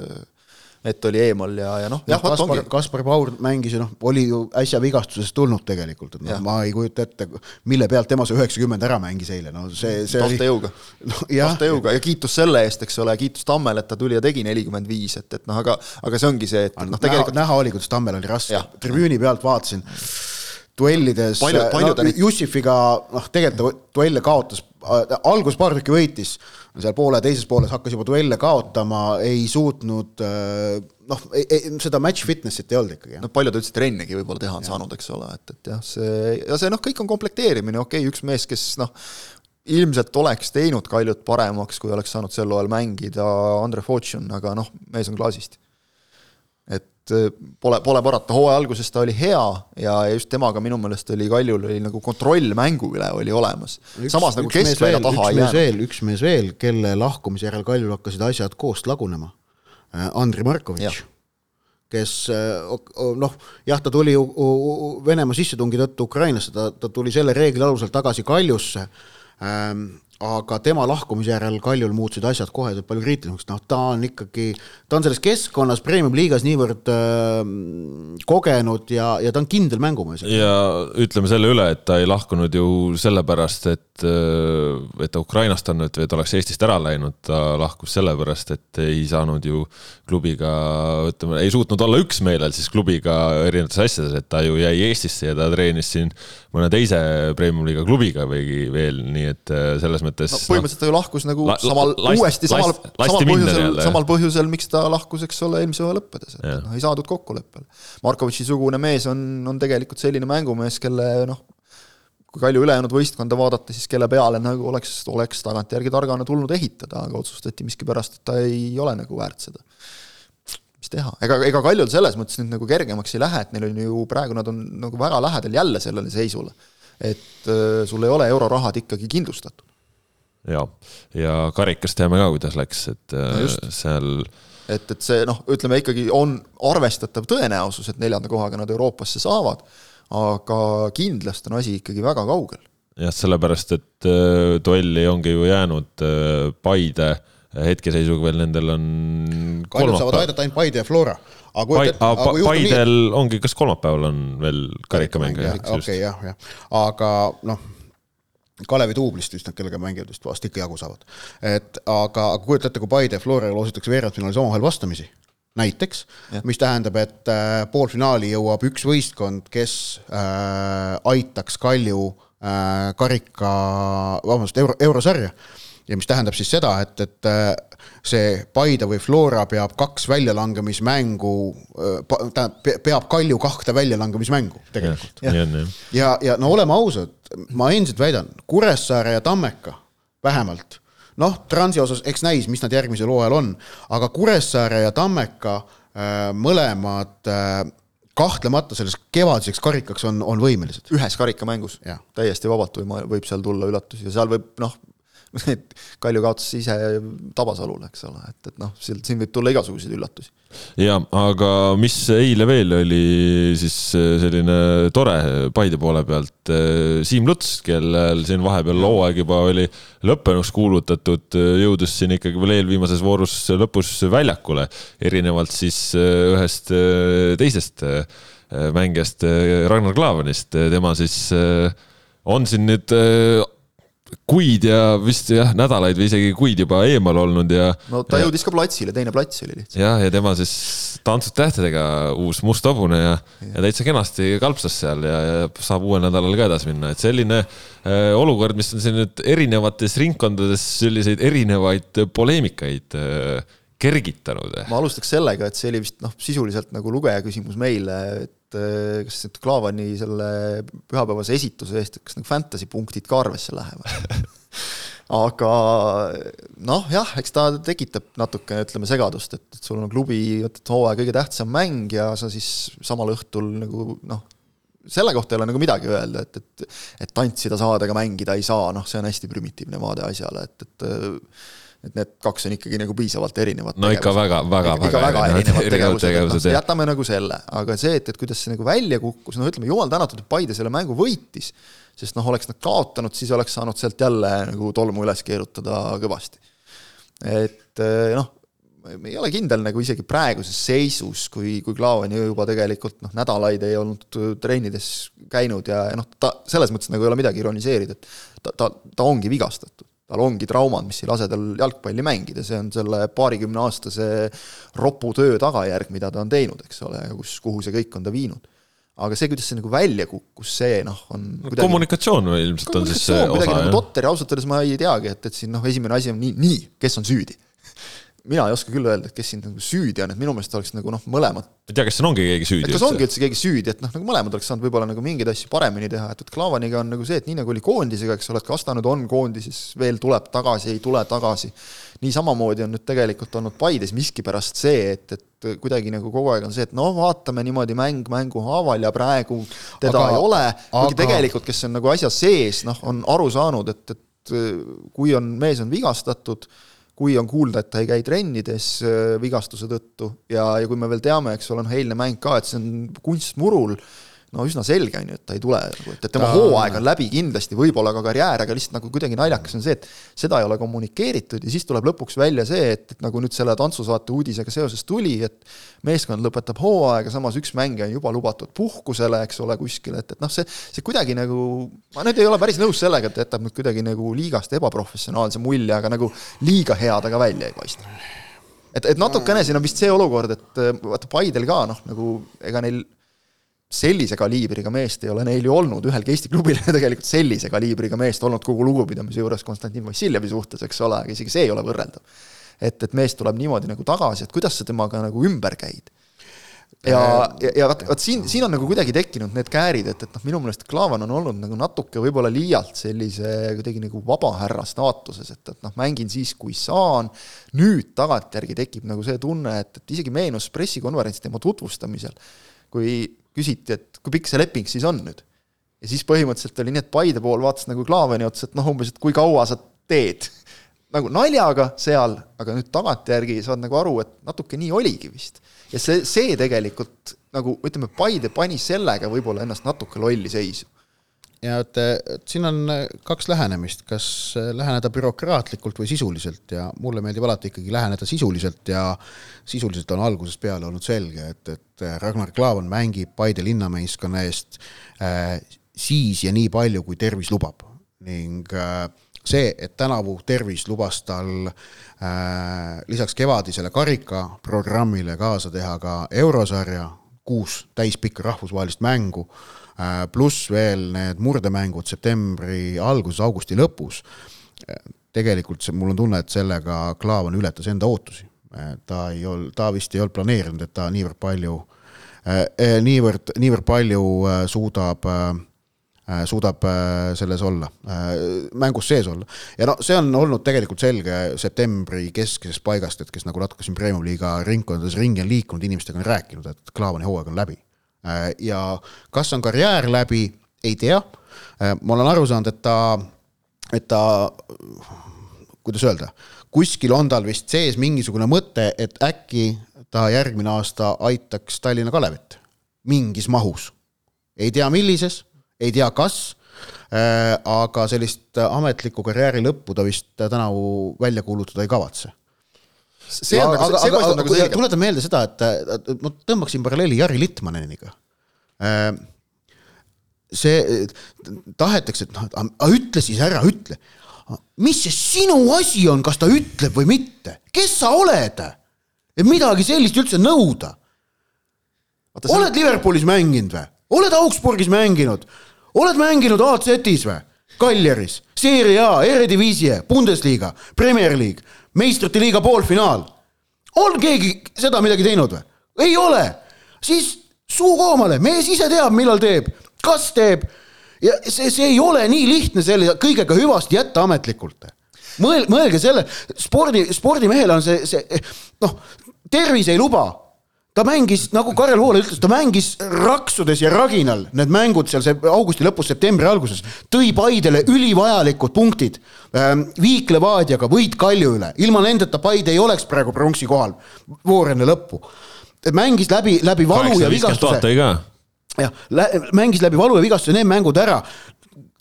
et oli eemal ja, ja noh, jah, vot Kaspar Kaspar Paur mängis ja noh, oli ju äsja vigastusest tulnud tegelikult, et noh Jah., ma ei kujuta ette, mille pealt tema see üheksakümmend ära mängis eile, no see, see oli tahtejõuga no, jah, tahtejõuga ja kiitus selle eest, eks ole, kiitus Tammele, et ta tuli ja tegi nelikümmend viis, et, et noh, aga, aga see ongi see, et noh, näha, tegelikult näha oli, kuidas Tammel oli raske. Jah., tribüüni pealt vaatasin duellides Palju- palju no, Jussifiga noh, tegelikult ta duelle kaotas, alguses paar tükki võitis, seal poole teises pooles hakkas juba duelle kaotama, ei suutnud äh, noh, seda match fitness'it ei olnud ikkagi jah noh, palju ta üldse trennigi võib-olla teha on saanud, eks ole, et, et jah, see ja see noh, kõik on komplekteerimine, okei okay,, üks mees, kes noh, ilmselt oleks teinud Kaljut paremaks, kui oleks saanud sel hooajal mängida Andre Fortune, aga noh, mees on klaasist. et pole, pole parata, hooaja alguses ta oli hea ja just temaga minu meelest oli Kaljul oli nagu kontroll mängu üle oli olemas. samas nagu keskvälja taha ei jäänud. üks mees veel, kelle lahkumise järel Kaljul hakkasid asjad koost lagunema. Andri Jah. Markovitš, kes äh, noh, jah, ta tuli Venemaa sissetungi tõttu Ukrainasse, ta, ta tuli selle reegli alusel tagasi Kaljusse ähm,. Aga tema lahkumise järel Kaljul muutusid asjad kohe palju kriitilisemaks, noh, ta on ikkagi, ta on selles keskkonnas premium-liigas niivõrd äh, kogenud ja, ja ta on kindel mängumees. ja ütleme selle üle, et ta ei lahkunud ju sellepärast, et, et ta Ukrainast on, et, et oleks Eestist ära läinud, ta lahkus sellepärast, et ei saanud ju klubiga, ütleme, ei suutnud olla üksmeelel siis klubiga erinevates asjades, et ta ju jäi Eestisse ja ta treenis siin mõne teise premium-liiga klubiga või veel, nii et äh, selles mõttes no põhimõtteliselt ta ju lahkus nagu La- la, samal last- uuesti samal, samal põhjusel samal põhjusel, miks ta lahkus, eks ole, eelmise hooaja lõppedes, et noh, ei saadud kokkuleppele. Markovitši sugune mees on, on tegelikult selline mängumees, kelle noh, kui Kalju ülejäänud võistkonda vaadata, siis kelle peale nagu oleks, oleks tagantjärgi targana tulnud ehitada, aga otsustati miskipärast, et ta ei ole nagu väärt seda mis teha, ega, ega Kaljul selles mõttes nüüd nagu kergemaks ei lähe, et neil on ju praegu nad on nagu väga lähedal jälle sellele seisule. et äh, sul ei ole eurorahad ikkagi kindlustatud. ja, ja karikas teame ka, kuidas läks, et No no seal et, et see noh, ütleme ikkagi on arvestatav tõenäosus, et neljanda kohaga nad Euroopasse saavad, aga kindlasti on asi ikkagi väga kaugel. jah, sellepärast et äh, duelli ongi ju jäänud äh, Paide hetkeseisuga veel nendel on Kaljud saavad aidata ainult Paide ja Flora. aga kujuta ette, aga juhtub nii, Paidel ongi, kas kolmapäeval on veel karikamäng? okei, jah, jah, aga noh, Kalevi duublist vist nad, kellega mängivad vist vast ikka jagu saavad. et aga, aga kujuta ette, kui Paide ja Flora loositakse veerandfinaalis omavahel vastamisi, näiteks, mis tähendab, et äh, poolfinaali jõuab üks võistkond, kes äh, aitaks Kalju äh, karika, vabandust, euro, eurosarja ja mis tähendab siis seda, et, et äh, see Paide või Flora peab kaks väljalangemismängu, tähendab, peab Kalju kahte väljalangemismängu tegelikult. nii on jah. ja, ja no oleme ausad, ma endiselt väidan, Kuressaare ja Tammeka vähemalt, noh, Transi osas, eks näis, mis nad järgmisel hooajal on, aga Kuressaare ja Tammeka äh, mõlemad äh, kahtlemata selleks kevadiseks karikaks on, on võimelised. ühes karikamängus, täiesti vabalt või võib seal tulla üllatusi ja seal võib noh, et Kalju kaotas ise Tabasalule, eks ole, et, et noh, sealt siin võib tulla igasuguseid üllatusi. ja aga mis eile veel oli siis äh, selline tore Paide poole pealt, äh, Siim Luts, kellel siin vahepeal hooaeg juba oli lõppenuks kuulutatud, äh, jõudis siin ikkagi veel eelviimases voorus lõpus väljakule, erinevalt siis ühest teisest mängijast Ragnar Klavanist, tema siis on siin nüüd kuid ja vist jah, nädalaid või isegi kuid juba eemal olnud ja. no ta ja, jõudis ka platsile, teine plats oli lihtsalt. jah, ja tema siis Tantsud tähtedega uus must hobune ja, ja., ja täitsa kenasti kalpsas seal ja, ja saab uuel nädalal ka edasi minna, et selline äh, olukord, mis on siin nüüd erinevates ringkondades selliseid erinevaid poleemikaid äh, kergitanud. ma alustaks sellega, et see oli vist noh, sisuliselt nagu lugeja küsimus meile, et eh, kas nüüd Klaavani selle pühapäevase esituse eest, kas nagu fantasy punktid ka arvesse lähevad aga noh, jah, eks ta tekitab natuke, ütleme, segadust, et, et sul on klubi hooaja kõige tähtsam mäng ja sa siis samal õhtul nagu noh, selle kohta ei ole nagu midagi öelda, et, et et tantsida saada, aga mängida ei saa, noh, see on hästi primitiivne vaade asjale, et, et et need kaks on ikkagi nagu piisavalt erinevad. no ikka väga, väga, väga, väga erinevad tegevused, tegevused, no, jätame nagu selle, aga see, et, et kuidas see nagu välja kukkus, no ütleme, jumal tänatud, et Paide selle mängu võitis, sest noh, oleks nad kaotanud, siis oleks saanud sealt jälle nagu tolmu üles keerutada kõvasti. et eh, noh, ei ole kindel nagu isegi praeguses seisus, kui, kui Klaavani juba tegelikult noh, nädalaid ei olnud trennides käinud ja, ja noh, ta selles mõttes nagu ei ole midagi ironiseerida, et ta, ta, ta ongi vigastatud tal ongi traumad, mis ei lase tal jalgpalli mängida, see on selle paarikümneaastase ropu töö tagajärg, mida ta on teinud, eks ole, kus, kuhu see kõik on ta viinud. aga see, kuidas see nagu välja kukkus, see noh, on kuidagi, kommunikatsioon või ilmselt on siis see osa, nagu jah? totter ja ausalt öeldes ma ei teagi, et, et siin noh, esimene asi on nii, nii, kes on süüdi mina ei oska küll öelda, et kes siin nagu süüdi on, et minu meelest oleks nagu noh, mõlemad. ei tea, kas siin ongi keegi süüdi? kas ongi üldse keegi süüdi, et noh, nagu mõlemad oleks saanud võib-olla nagu mingeid asju paremini teha, et, et Klaavaniga on nagu see, et nii nagu oli koondisega, eks ole, et kas ta nüüd on koondises, veel tuleb tagasi, ei tule tagasi. nii samamoodi on nüüd tegelikult olnud Paides miskipärast see, et, et kuidagi nagu kogu aeg on see, et no vaatame niimoodi mäng mängu haaval ja praegu teda aga, ei ole, kuigi aga... tegelikult, kes on nagu asja sees, noh, on aru saanud, et, et kui on, mees on vigastatud kui on kuulda, et ta ei käi trennides äh, vigastuse tõttu ja, ja kui me veel teame, eks ole, noh eilne mäng ka, et see on kunstmurul, no üsna selge on ju, et ta ei tule nagu, et, et tema ta... hooaeg on läbi kindlasti, võib-olla ka karjäär, aga lihtsalt nagu kuidagi naljakas on see, et seda ei ole kommunikeeritud ja siis tuleb lõpuks välja see, et, et nagu nüüd selle tantsusaate uudisega seoses tuli, et meeskond lõpetab hooaega, samas üks mängija on juba lubatud puhkusele, eks ole, kuskile, et, et noh, see, see kuidagi nagu, ma nüüd ei ole päris nõus sellega, et jätab nüüd kuidagi nagu liigast ebaprofessionaalse mulje, aga nagu liiga hea ta ka välja ei paista. Et, et natukene siin on vist see olukord, et vaata Paidel ka noh, nagu ega neil sellise kaliibriga meest ei ole neil ju olnud, ühelgi Eesti klubil ei ole tegelikult sellise kaliibriga meest olnud kogu lugupidamise juures Konstantin Vassiljevi suhtes, eks ole, aga isegi see ei ole võrreldav. et, et mees tuleb niimoodi nagu tagasi, et kuidas sa temaga nagu ümber käid. ja, ja, ja vot, vot siin, siin on nagu kuidagi tekkinud need käärid, et, et noh, minu meelest Klaavan on olnud nagu natuke võib-olla liialt sellise kuidagi nagu vabahärra staatuses, et, et noh, mängin siis, kui saan, nüüd tagantjärgi tekib nagu see tunne, et, et isegi meenus pressikonverents tema tutvustamisel, kui küsiti, et kui pikk see leping siis on nüüd. ja siis põhimõtteliselt oli nii, et Paide pool vaatas nagu Klaaveni otsa, et noh, umbes, et kui kaua sa teed. nagu naljaga seal, aga nüüd tagantjärgi saad nagu aru, et natuke nii oligi vist. ja see, see tegelikult nagu ütleme, Paide pani sellega võib-olla ennast natuke lolli seisu ja et siin on kaks lähenemist, kas läheneda bürokraatlikult või sisuliselt? Ja mulle meeldib alati ikkagi läheneda sisuliselt ja sisuliselt on algusest peale olnud selge, et, et Ragnar Klavan mängib Paide linnameeskonna eest äh, siis ja nii palju, kui tervis lubab. Ning äh, see, et tänavu tervis lubas tal äh, lisaks kevadisele karikaprogrammile kaasa teha ka eurosarja, kuus täispikka rahvusvahelist mängu äh,, Äh, pluss veel need murdemängud septembri alguses, augusti lõpus. tegelikult see, mul on tunne, et sellega Klaavan ületas enda ootusi. ta ei olnud, ta vist ei olnud planeerinud, et ta niivõrd palju, niivõrd, niivõrd palju suudab suudab selles olla, mängus sees olla. ja no see on olnud tegelikult selge septembri keskisest paigast, et kes nagu natuke siin Premium liiga ringkondades ringi on liikunud, inimestega on rääkinud, et Klaavani hooaeg on läbi. Ja kas on karjäär läbi, ei tea. ma olen aru saanud, et ta, et ta kuidas öelda, kuskil on tal vist sees mingisugune mõte, et äkki ta järgmine aasta aitaks Tallinna Kalevit mingis mahus. ei tea, millises, ei tea, kas äh,, aga sellist ametlikku karjääri lõppu ta vist tänavu välja kuulutada ei kavatse see on nagu, see paistab nagu selge. tuletan meelde seda, et ma tõmbaksin paralleeli Jari Litmaneniga. Äh, see, tahetakse, et noh, ütle siis ära, ütle mis see sinu asi on, kas ta ütleb või mitte, kes sa oled? et midagi sellist üldse nõuda. oled. Liverpoolis mänginud või? oled Augsburgis mänginud? oled mänginud AZ-is või? Kaljeris, Serie A, Eredivisie, Bundesliga, Premier League, meistrite liiga poolfinaal. on keegi seda midagi teinud või? ei ole. siis suu koomale, mees ise teab, millal teeb, kas teeb ja see, see ei ole nii lihtne selle kõigega hüvasti jätta ametlikult. mõel-, mõelge selle, spordi, spordimehele on see, see noh, tervis ei luba ta mängis, nagu Karel Voole ütles, ta mängis raksudes ja raginal need mängud seal see augusti lõpus, septembri alguses, tõi Paidele ülivajalikud punktid ähm,. Viik Levadiaga võit Kalju üle, ilma nendeta Paide ei oleks praegu pronksi kohal, voor enne lõppu. mängis läbi, läbi valu ja vigastuse jah, mängis läbi valu ja vigastuse need mängud ära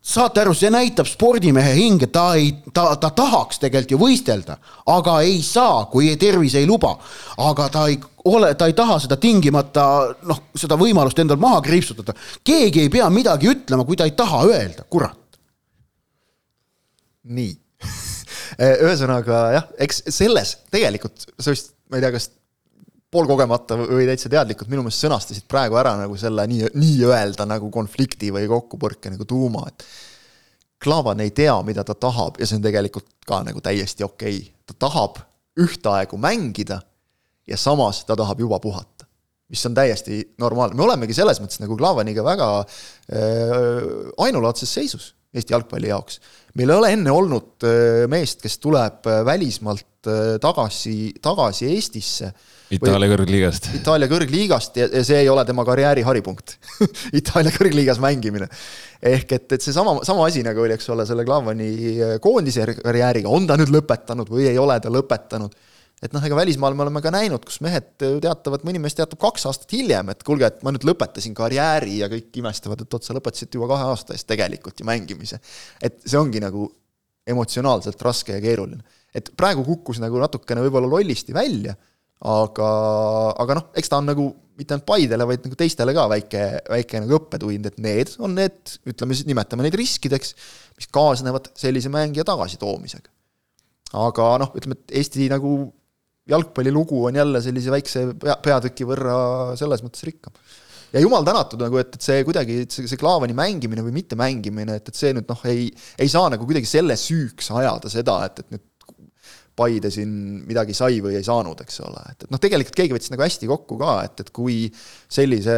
saate aru, see näitab spordimehe hinge, ta ei, ta, ta tahaks tegelikult ju võistelda, aga ei saa, kui tervis ei luba. aga ta ei ole, ta ei taha seda tingimata noh, seda võimalust endal maha kriipsutada. keegi ei pea midagi ütlema, kui ta ei taha öelda, kurat. nii ühesõnaga jah, eks selles tegelikult, sa vist, ma ei tea, kas poolkogemata või täitsa teadlikult minu meelest sõnastasid praegu ära nagu selle nii, nii-öelda nagu konflikti või kokkupõrke nagu tuuma, et Klavan ei tea, mida ta tahab ja see on tegelikult ka nagu täiesti okei okay.. ta tahab ühtaegu mängida ja samas ta tahab juba puhata. mis on täiesti normaalne, me olemegi selles mõttes nagu Klavaniga väga äh, ainulaadses seisus Eesti jalgpalli jaoks. meil ei ole enne olnud äh, meest, kes tuleb äh, välismaalt äh, tagasi, tagasi Eestisse Itaalia kõrgliigast. Itaalia kõrgliigast ja, ja see ei ole tema karjääri haripunkt Itaalia kõrgliigas mängimine. ehk et, et seesama, sama asi nagu oli, eks ole, selle Klavani koondise karjääriga, on ta nüüd lõpetanud või ei ole ta lõpetanud. Et noh, ega välismaal me oleme ka näinud, kus mehed teatavad, mõni mees teatab kaks aastat hiljem, et kuulge, et ma nüüd lõpetasin karjääri ja kõik imestavad, et oot, sa lõpetasid juba kahe aasta eest tegelikult ju mängimise. et see ongi nagu emotsionaalselt raske ja keeruline. et praegu kukkus nagu natukene võib-olla lollisti välja aga, aga noh, eks ta on nagu mitte ainult Paidele, vaid nagu teistele ka väike, väike nagu õppetund, et need on need, ütleme siis, nimetame neid riskideks, mis kaasnevad sellise mängija tagasitoomisega. aga noh, ütleme, et Eesti nagu jalgpallilugu on jälle sellise väikse pea, peatüki võrra selles mõttes rikkam. ja jumal tänatud nagu, et, et see kuidagi, see, see Klaavani mängimine või mittemängimine, et, et see nüüd noh, ei, ei saa nagu kuidagi selle süüks ajada seda, et, et nüüd Paide siin midagi sai või ei saanud, eks ole, et, et noh, tegelikult keegi võttis nagu hästi kokku ka, et, et kui sellise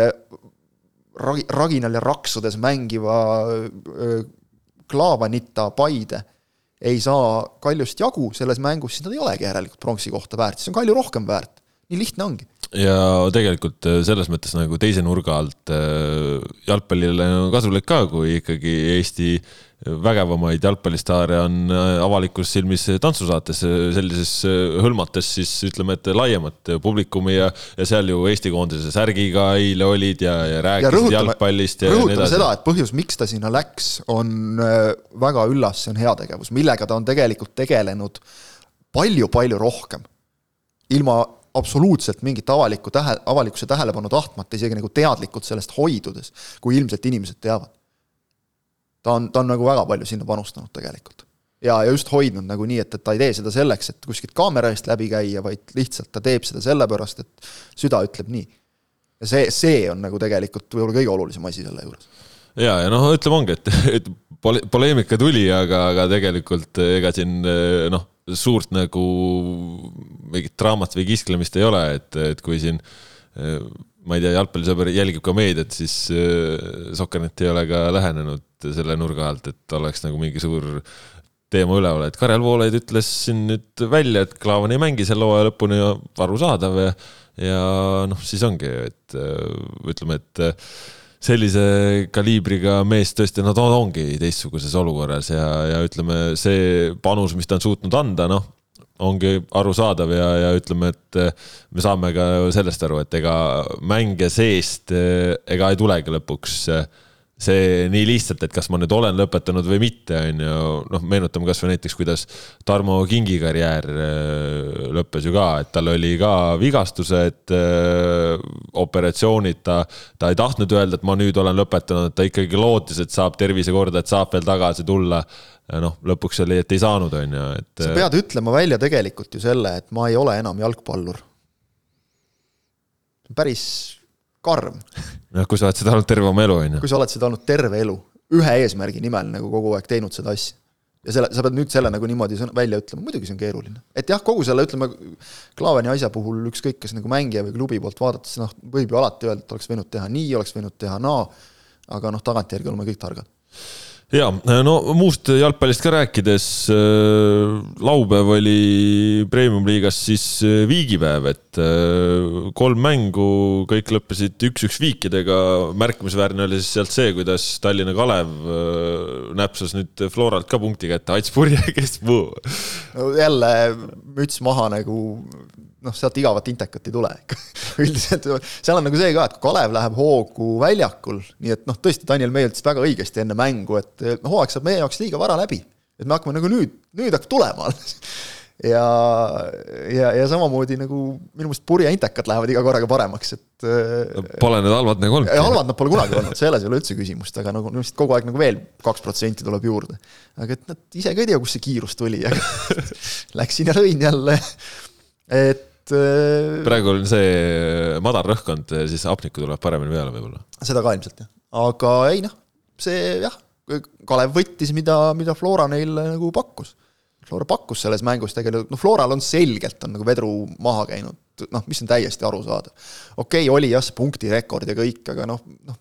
ragi, raginal ja raksudes mängiva Klaavanita Paide ei saa Kaljust jagu selles mängus, siis nad ei olegi järelikult pronksi kohta väärt, siis on Kalju rohkem väärt. nii lihtne ongi. ja tegelikult selles mõttes nagu teise nurga alt jalgpallile on kasulik ka, kui ikkagi Eesti vägevamaid jalgpallistaare on äh, avalikus silmis tantsusaates sellises äh, hõlmates siis ütleme, et laiemat publikumi ja, ja seal ju Eesti koondise särgiga eile olid ja, ja rääkisid ja rõhutame, jalgpallist ja rõhutame nii seda, et põhjus, miks ta sinna läks, on äh, väga üllas, see on heategevus, millega ta on tegelikult tegelenud palju-palju rohkem. ilma absoluutselt mingit avalikku tähe, avalikkuse tähelepanu tahtmata, isegi nagu teadlikult sellest hoidudes, kui ilmselt inimesed teavad ta on, ta on nagu väga palju sinna panustanud tegelikult. ja, ja just hoidnud nagu nii, et, et ta ei tee seda selleks, et kuskilt kaamera eest läbi käia, vaid lihtsalt ta teeb seda sellepärast, et süda ütleb nii. ja see, see on nagu tegelikult võib-olla kõige olulisem asi selle juures ja, ja noh, ütleme ongi, et, et pole, poleemika tuli, aga, aga tegelikult ega siin noh, suurt nagu mingit draamat või kisklemist ei ole, et, et kui siin ma ei tea, jalgpallisõber jälgib ka meediat, siis Sokkernet ei ole ka lähenenud selle nurga alt, et oleks nagu mingi suur teema üleval, et Karel Voolaid ütles siin nüüd välja, et Klaavan ei mängi selle hooaja lõpuni arusaadav ja, ja noh, siis ongi, et ütleme, et sellise kaliibriga mees tõesti, ta ongi teistsuguses olukorras ja, ja ütleme, see panus, mis ta on suutnud anda, noh, ongi arusaadav ja, ja ütleme, et me saame ka sellest aru, et ega mänge seest ega ei tulegi lõpuks see nii lihtsalt, et kas ma nüüd olen lõpetanud või mitte, on ju, noh, meenutame kasvõi näiteks, kuidas Tarmo Kingi karjäär lõppes ju ka, et tal oli ka vigastused, operatsioonid, ta, ta ei tahtnud öelda, et ma nüüd olen lõpetanud, ta ikkagi lootis, et saab tervise korda, et saab veel tagasi tulla. noh, lõpuks oli, et ei saanud, on ju, et. sa pead ütlema välja tegelikult ju selle, et ma ei ole enam jalgpallur. päris karm. noh, kui sa oled seda olnud terve oma elu, on ju. kui sa oled seda olnud terve elu, ühe eesmärgi nimel nagu kogu aeg teinud seda asja. Ja selle, sa pead nüüd selle nagu niimoodi välja ütlema, muidugi see on keeruline. et jah, kogu selle, ütleme, Klaaveni asja puhul ükskõik, kes nagu mängija või klubi poolt vaadates, noh, võib ju alati öelda, et oleks võinud teha nii, oleks võinud teha naa, aga noh, tagantjärgi oleme kõik targad ja no muust jalgpallist ka rääkides, äh, laupäev oli premium-liigas siis äh, viigipäev, et äh, kolm mängu, kõik lõppesid üks-üks viikidega. märkimisväärne oli siis sealt see, kuidas Tallinna Kalev näpsas nüüd Floralt ka punkti kätte, Ats Purje, kes muu. jälle müts maha nagu noh, sealt igavat intekat ei tule üldiselt seal on nagu see ka, et kui Kalev läheb hoogu väljakul, nii et noh, tõesti, Daniel May ütles väga õigesti enne mängu, et hooaeg saab meie jaoks liiga vara läbi. et me hakkame nagu nüüd, nüüd hakkab tulema alles ja, ja, ja samamoodi nagu minu meelest purje intekad lähevad iga korraga paremaks, et Pole need halvad nagu olnud. halvad nad pole kunagi olnud, selles ei ole üldse küsimust, aga nagu minu meelest kogu aeg nagu veel kaks protsenti tuleb juurde. aga et nad ise ka ei tea, kust see kiirus tuli, aga läksin ja lõin jälle, et et. Äh, praegu on see äh, madal rõhkkond, äh, siis hapnikku tuleb paremini peale võib-olla. seda ka ilmselt jah, aga ei noh, see jah, Kalev võttis, mida, mida Flora neile nagu pakkus. Flora pakkus selles mängus tegelikult, noh, Floral on selgelt, on nagu vedru maha käinud, noh, mis on täiesti arusaadav. okei okay,, oli jah, see punktirekord ja kõik, aga noh, noh,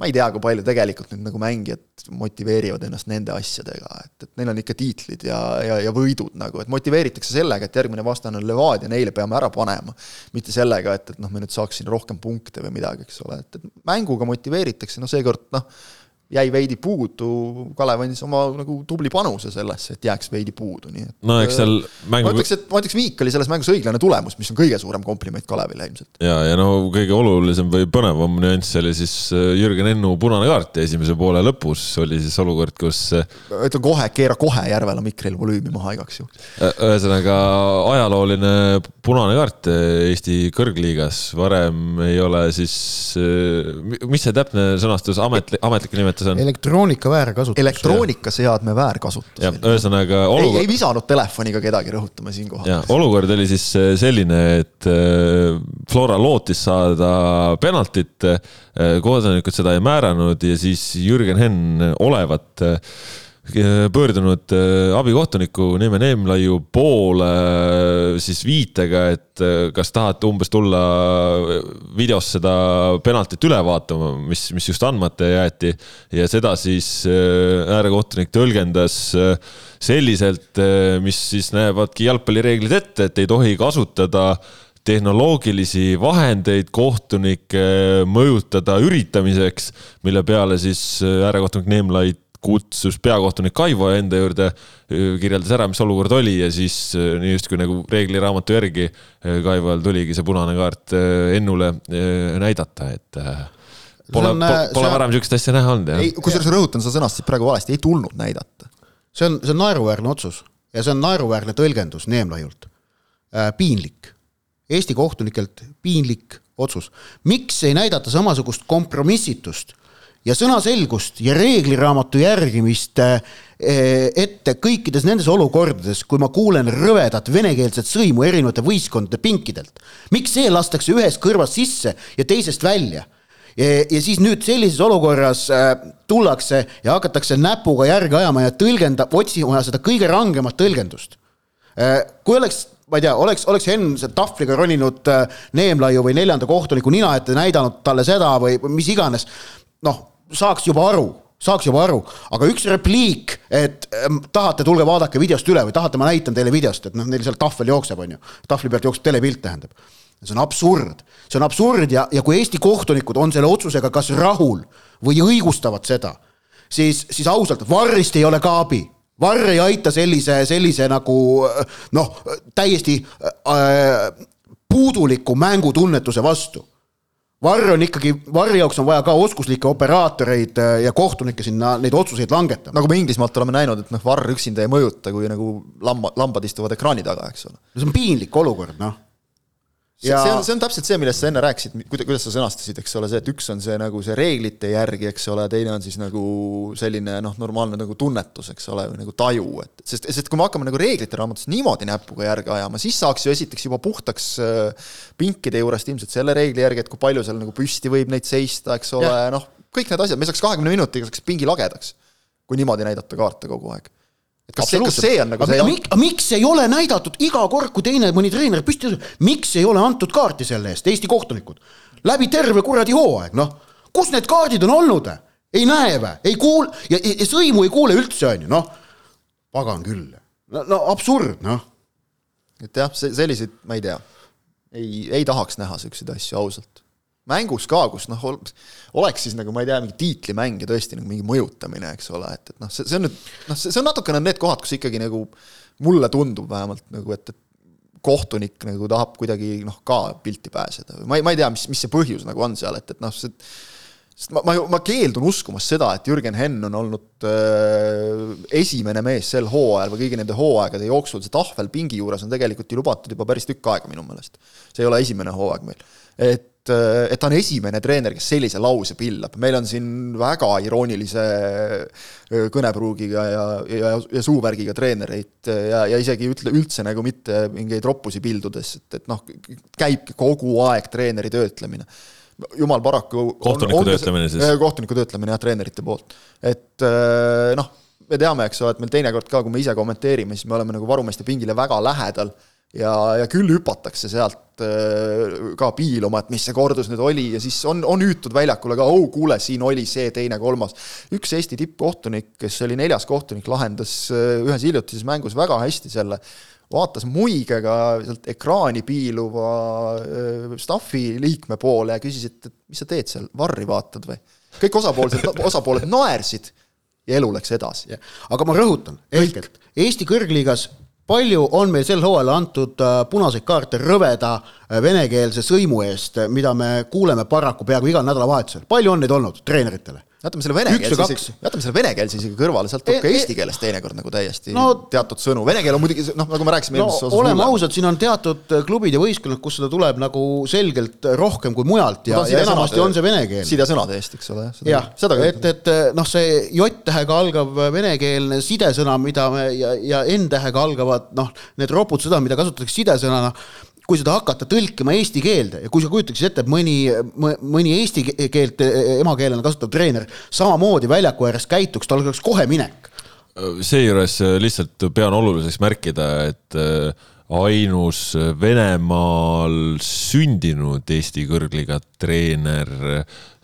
ma ei tea, kui palju tegelikult nüüd nagu mängijad motiveerivad ennast nende asjadega, et, et neil on ikka tiitlid ja, ja, ja võidud nagu, et motiveeritakse sellega, et järgmine vastane on Levadia, neile peame ära panema. mitte sellega, et, et noh, me nüüd saaks siin rohkem punkte või midagi, eks ole, et, et mänguga motiveeritakse, noh seekord noh, jäi veidi puudu, Kalev andis oma nagu tubli panuse sellesse, et jääks veidi puudu, nii et. no eks seal mängu. ma ütleks, et ma ütleks, Viik oli selles mängus õiglane tulemus, mis on kõige suurem kompliment Kalevile ilmselt. ja, ja no kõige olulisem või põnevam nüanss oli siis äh, Jürgen Ennu punane kaart esimese poole lõpus oli siis olukord, kus. Äh, ütlen kohe, keera kohe Järvela mikril volüümi maha igaks juhuks. ühesõnaga ajalooline punane kaart Eesti kõrgliigas, varem ei ole siis, mis see täpne sõnastus, ametlik, ametlik nimetus nimetus on? elektroonika väärkasutus. elektroonikaseadme väärkasutus. ühesõnaga olukord.... ei, ei visanud telefoniga kedagi, rõhutame siinkohal. olukord oli siis äh, selline, et äh, Flora lootis saada penaltit, äh, kohtunikud seda ei määranud ja siis Jürgen Henn olevat pöördunud äh, abikohtuniku Neeme Neemlaiu poole äh, siis viitega, et äh, kas tahate umbes tulla videos seda penaltit üle vaatama, mis, mis just andmata jäeti. ja seda siis äärekohtunik tõlgendas selliselt, mis siis näevadki jalgpallireeglid ette, et ei tohi kasutada tehnoloogilisi vahendeid kohtunikke mõjutada üritamiseks, mille peale siis äärekohtunik Neemlait kutsus peakohtunik Kaivo enda juurde, kirjeldas ära, mis olukord oli ja siis nii justkui nagu reegliraamatu järgi Kaival tuligi see punane kaart Ennule näidata, et pole, pole, varem sihukest asja näha olnud, jah. kusjuures rõhutan, sa sõnastasid praegu valesti, ei tulnud näidata. see on, see on naeruväärne otsus ja see on naeruväärne tõlgendus Neemlaiult äh,. piinlik, Eesti kohtunikelt piinlik otsus. miks ei näidata samasugust kompromissitust ja sõnaselgust ja reegliraamatu järgimist eh, ette kõikides nendes olukordades, kui ma kuulen rõvedat venekeelset sõimu erinevate võistkondade pinkidelt. miks see lastakse ühest kõrvast sisse ja teisest välja? ja siis nüüd sellises olukorras äh, tullakse ja hakatakse näpuga järge ajama ja tõlgendab, otsima seda kõige rangemat tõlgendust. Äh, kui oleks, ma ei tea, oleks, oleks Henn tahvliga roninud äh, Neemlaiu või neljanda kohtuniku nina ette, näidanud talle seda või mis iganes, noh, saaks juba aru saaks juba aru, aga üks repliik, et ähm, tahate, tulge vaadake videost üle või tahate, ma näitan teile videost, et noh, neil seal tahvel jookseb, on ju. tahvli pealt jookseb telepilt, tähendab see on absurd, see on absurd ja, ja kui Eesti kohtunikud on selle otsusega kas rahul või õigustavad seda, siis, siis ausalt, varrist ei ole kaabi. varr ei aita sellise, sellise nagu noh, täiesti äh, puuduliku mängutunnetuse vastu. Varr on ikkagi, Varri jaoks on vaja ka oskuslikke operaatoreid äh, ja kohtunikke sinna neid otsuseid langetama. nagu me Inglismaalt oleme näinud, et noh, Varr üksinda ei mõjuta, kui nagu lamba, lambad istuvad ekraani taga, eks ole. no see on piinlik olukord, noh ja see on, see on täpselt see, millest sa enne rääkisid, kuidas sa sõnastasid, eks ole, see, et üks on see nagu see reeglite järgi, eks ole, teine on siis nagu selline noh, normaalne nagu tunnetus, eks ole, või nagu taju, et sest, sest kui me hakkame nagu reeglite raamatus niimoodi näpuga järge ajama, siis saaks ju esiteks juba puhtaks äh, pinkide juurest ilmselt selle reegli järgi, et kui palju seal nagu püsti võib neid seista, eks ole, noh, kõik need asjad, me saaks kahekümne minutiga saaks pingi lagedaks, kui niimoodi näidata kaarte kogu aeg et kas see, kas see on nagu see mik, miks ei ole näidatud iga kord, kui teine mõni treener püsti tõuseb, miks ei ole antud kaarti selle eest, Eesti kohtunikud? läbi terve kuradi hooaeg, noh, kus need kaardid on olnud? ei näe või, ei kuul- ja, ja, ja sõimu ei kuule üldse, on ju, noh. pagan küll, no, no absurd, noh. et jah, see, selliseid, ma ei tea, ei, ei tahaks näha siukseid asju ausalt mängus ka, kus noh, oleks siis nagu ma ei tea, mingi tiitlimäng ja tõesti nagu mingi mõjutamine, eks ole, et, et noh, see, see on nüüd noh, see, on natukene need kohad, kus ikkagi nagu mulle tundub vähemalt nagu, et, et kohtunik nagu tahab kuidagi noh, ka pilti pääseda või ma ei, ma ei tea, mis, mis see põhjus nagu on seal, et, et noh, see sest ma, ma, ma keeldun uskumast seda, et Jürgen Henn on olnud äh, esimene mees sel hooajal või kõigi nende hooaegade jooksul, see tahvel pingi juures on tegelikult ju lubatud juba päris tükk aega minu meelest. see ei ole esimene hooaeg meil. et et, et ta on esimene treener, kes sellise lause pillab, meil on siin väga iroonilise kõnepruugiga ja, ja, ja suuvärgiga treenereid ja, ja isegi ütle, üldse nagu mitte mingeid roppusi pildudes, et, et noh, käibki kogu aeg treeneri töötlemine jumal paraku kohtuniku töötlemine siis? kohtuniku töötlemine jah, treenerite poolt. et noh, me teame, eks ole, et meil teinekord ka, kui me ise kommenteerime, siis me oleme nagu varumeeste pingile väga lähedal ja, ja küll hüpatakse sealt äh, ka piiluma, et mis see kordus nüüd oli ja siis on, on hüütud väljakule ka, oh kuule, siin oli see, teine, kolmas. üks Eesti tippkohtunik, kes oli neljas kohtunik, lahendas äh, ühes hiljutises mängus väga hästi selle, vaatas muigega sealt ekraani piiluva staffi liikme poole ja küsis, et, et mis sa teed seal, varri vaatad või? kõik osapoolsed, osapooled naersid ja elu läks edasi. aga ma rõhutan, ehk et Eesti kõrgliigas palju on meil sel hooajal antud äh, punaseid kaarte rõveda äh, venekeelse sõimu eest, mida me kuuleme paraku peaaegu igal nädalavahetusel, palju on neid olnud treeneritele? Jätame selle venekeelse isegi, jätame selle venekeelse isegi kõrvale, sealt tuleb e, ka e- eesti keeles teinekord nagu täiesti no, teatud sõnu, vene keel on muidugi noh, nagu me rääkisime no, oleme ausad, siin on teatud klubid ja võistkonnad, kus seda tuleb nagu selgelt rohkem kui mujalt ja, ja enamasti on see vene keel. sidesõnade eest, eks ole. jah, et, et noh, see J-tähega algav venekeelne sidesõna, mida me ja, ja N-tähega algavad noh, need ropud sõnad, mida kasutatakse sidesõnana kui seda hakata tõlkima eesti keelde ja kui sa kujutaksid ette, et mõni, mõni eesti keelt emakeelena kasutav treener samamoodi väljaku ääres käituks, tal oleks kohe minek. seejuures lihtsalt pean oluliseks märkida, et ainus Venemaal sündinud Eesti kõrgliiga treener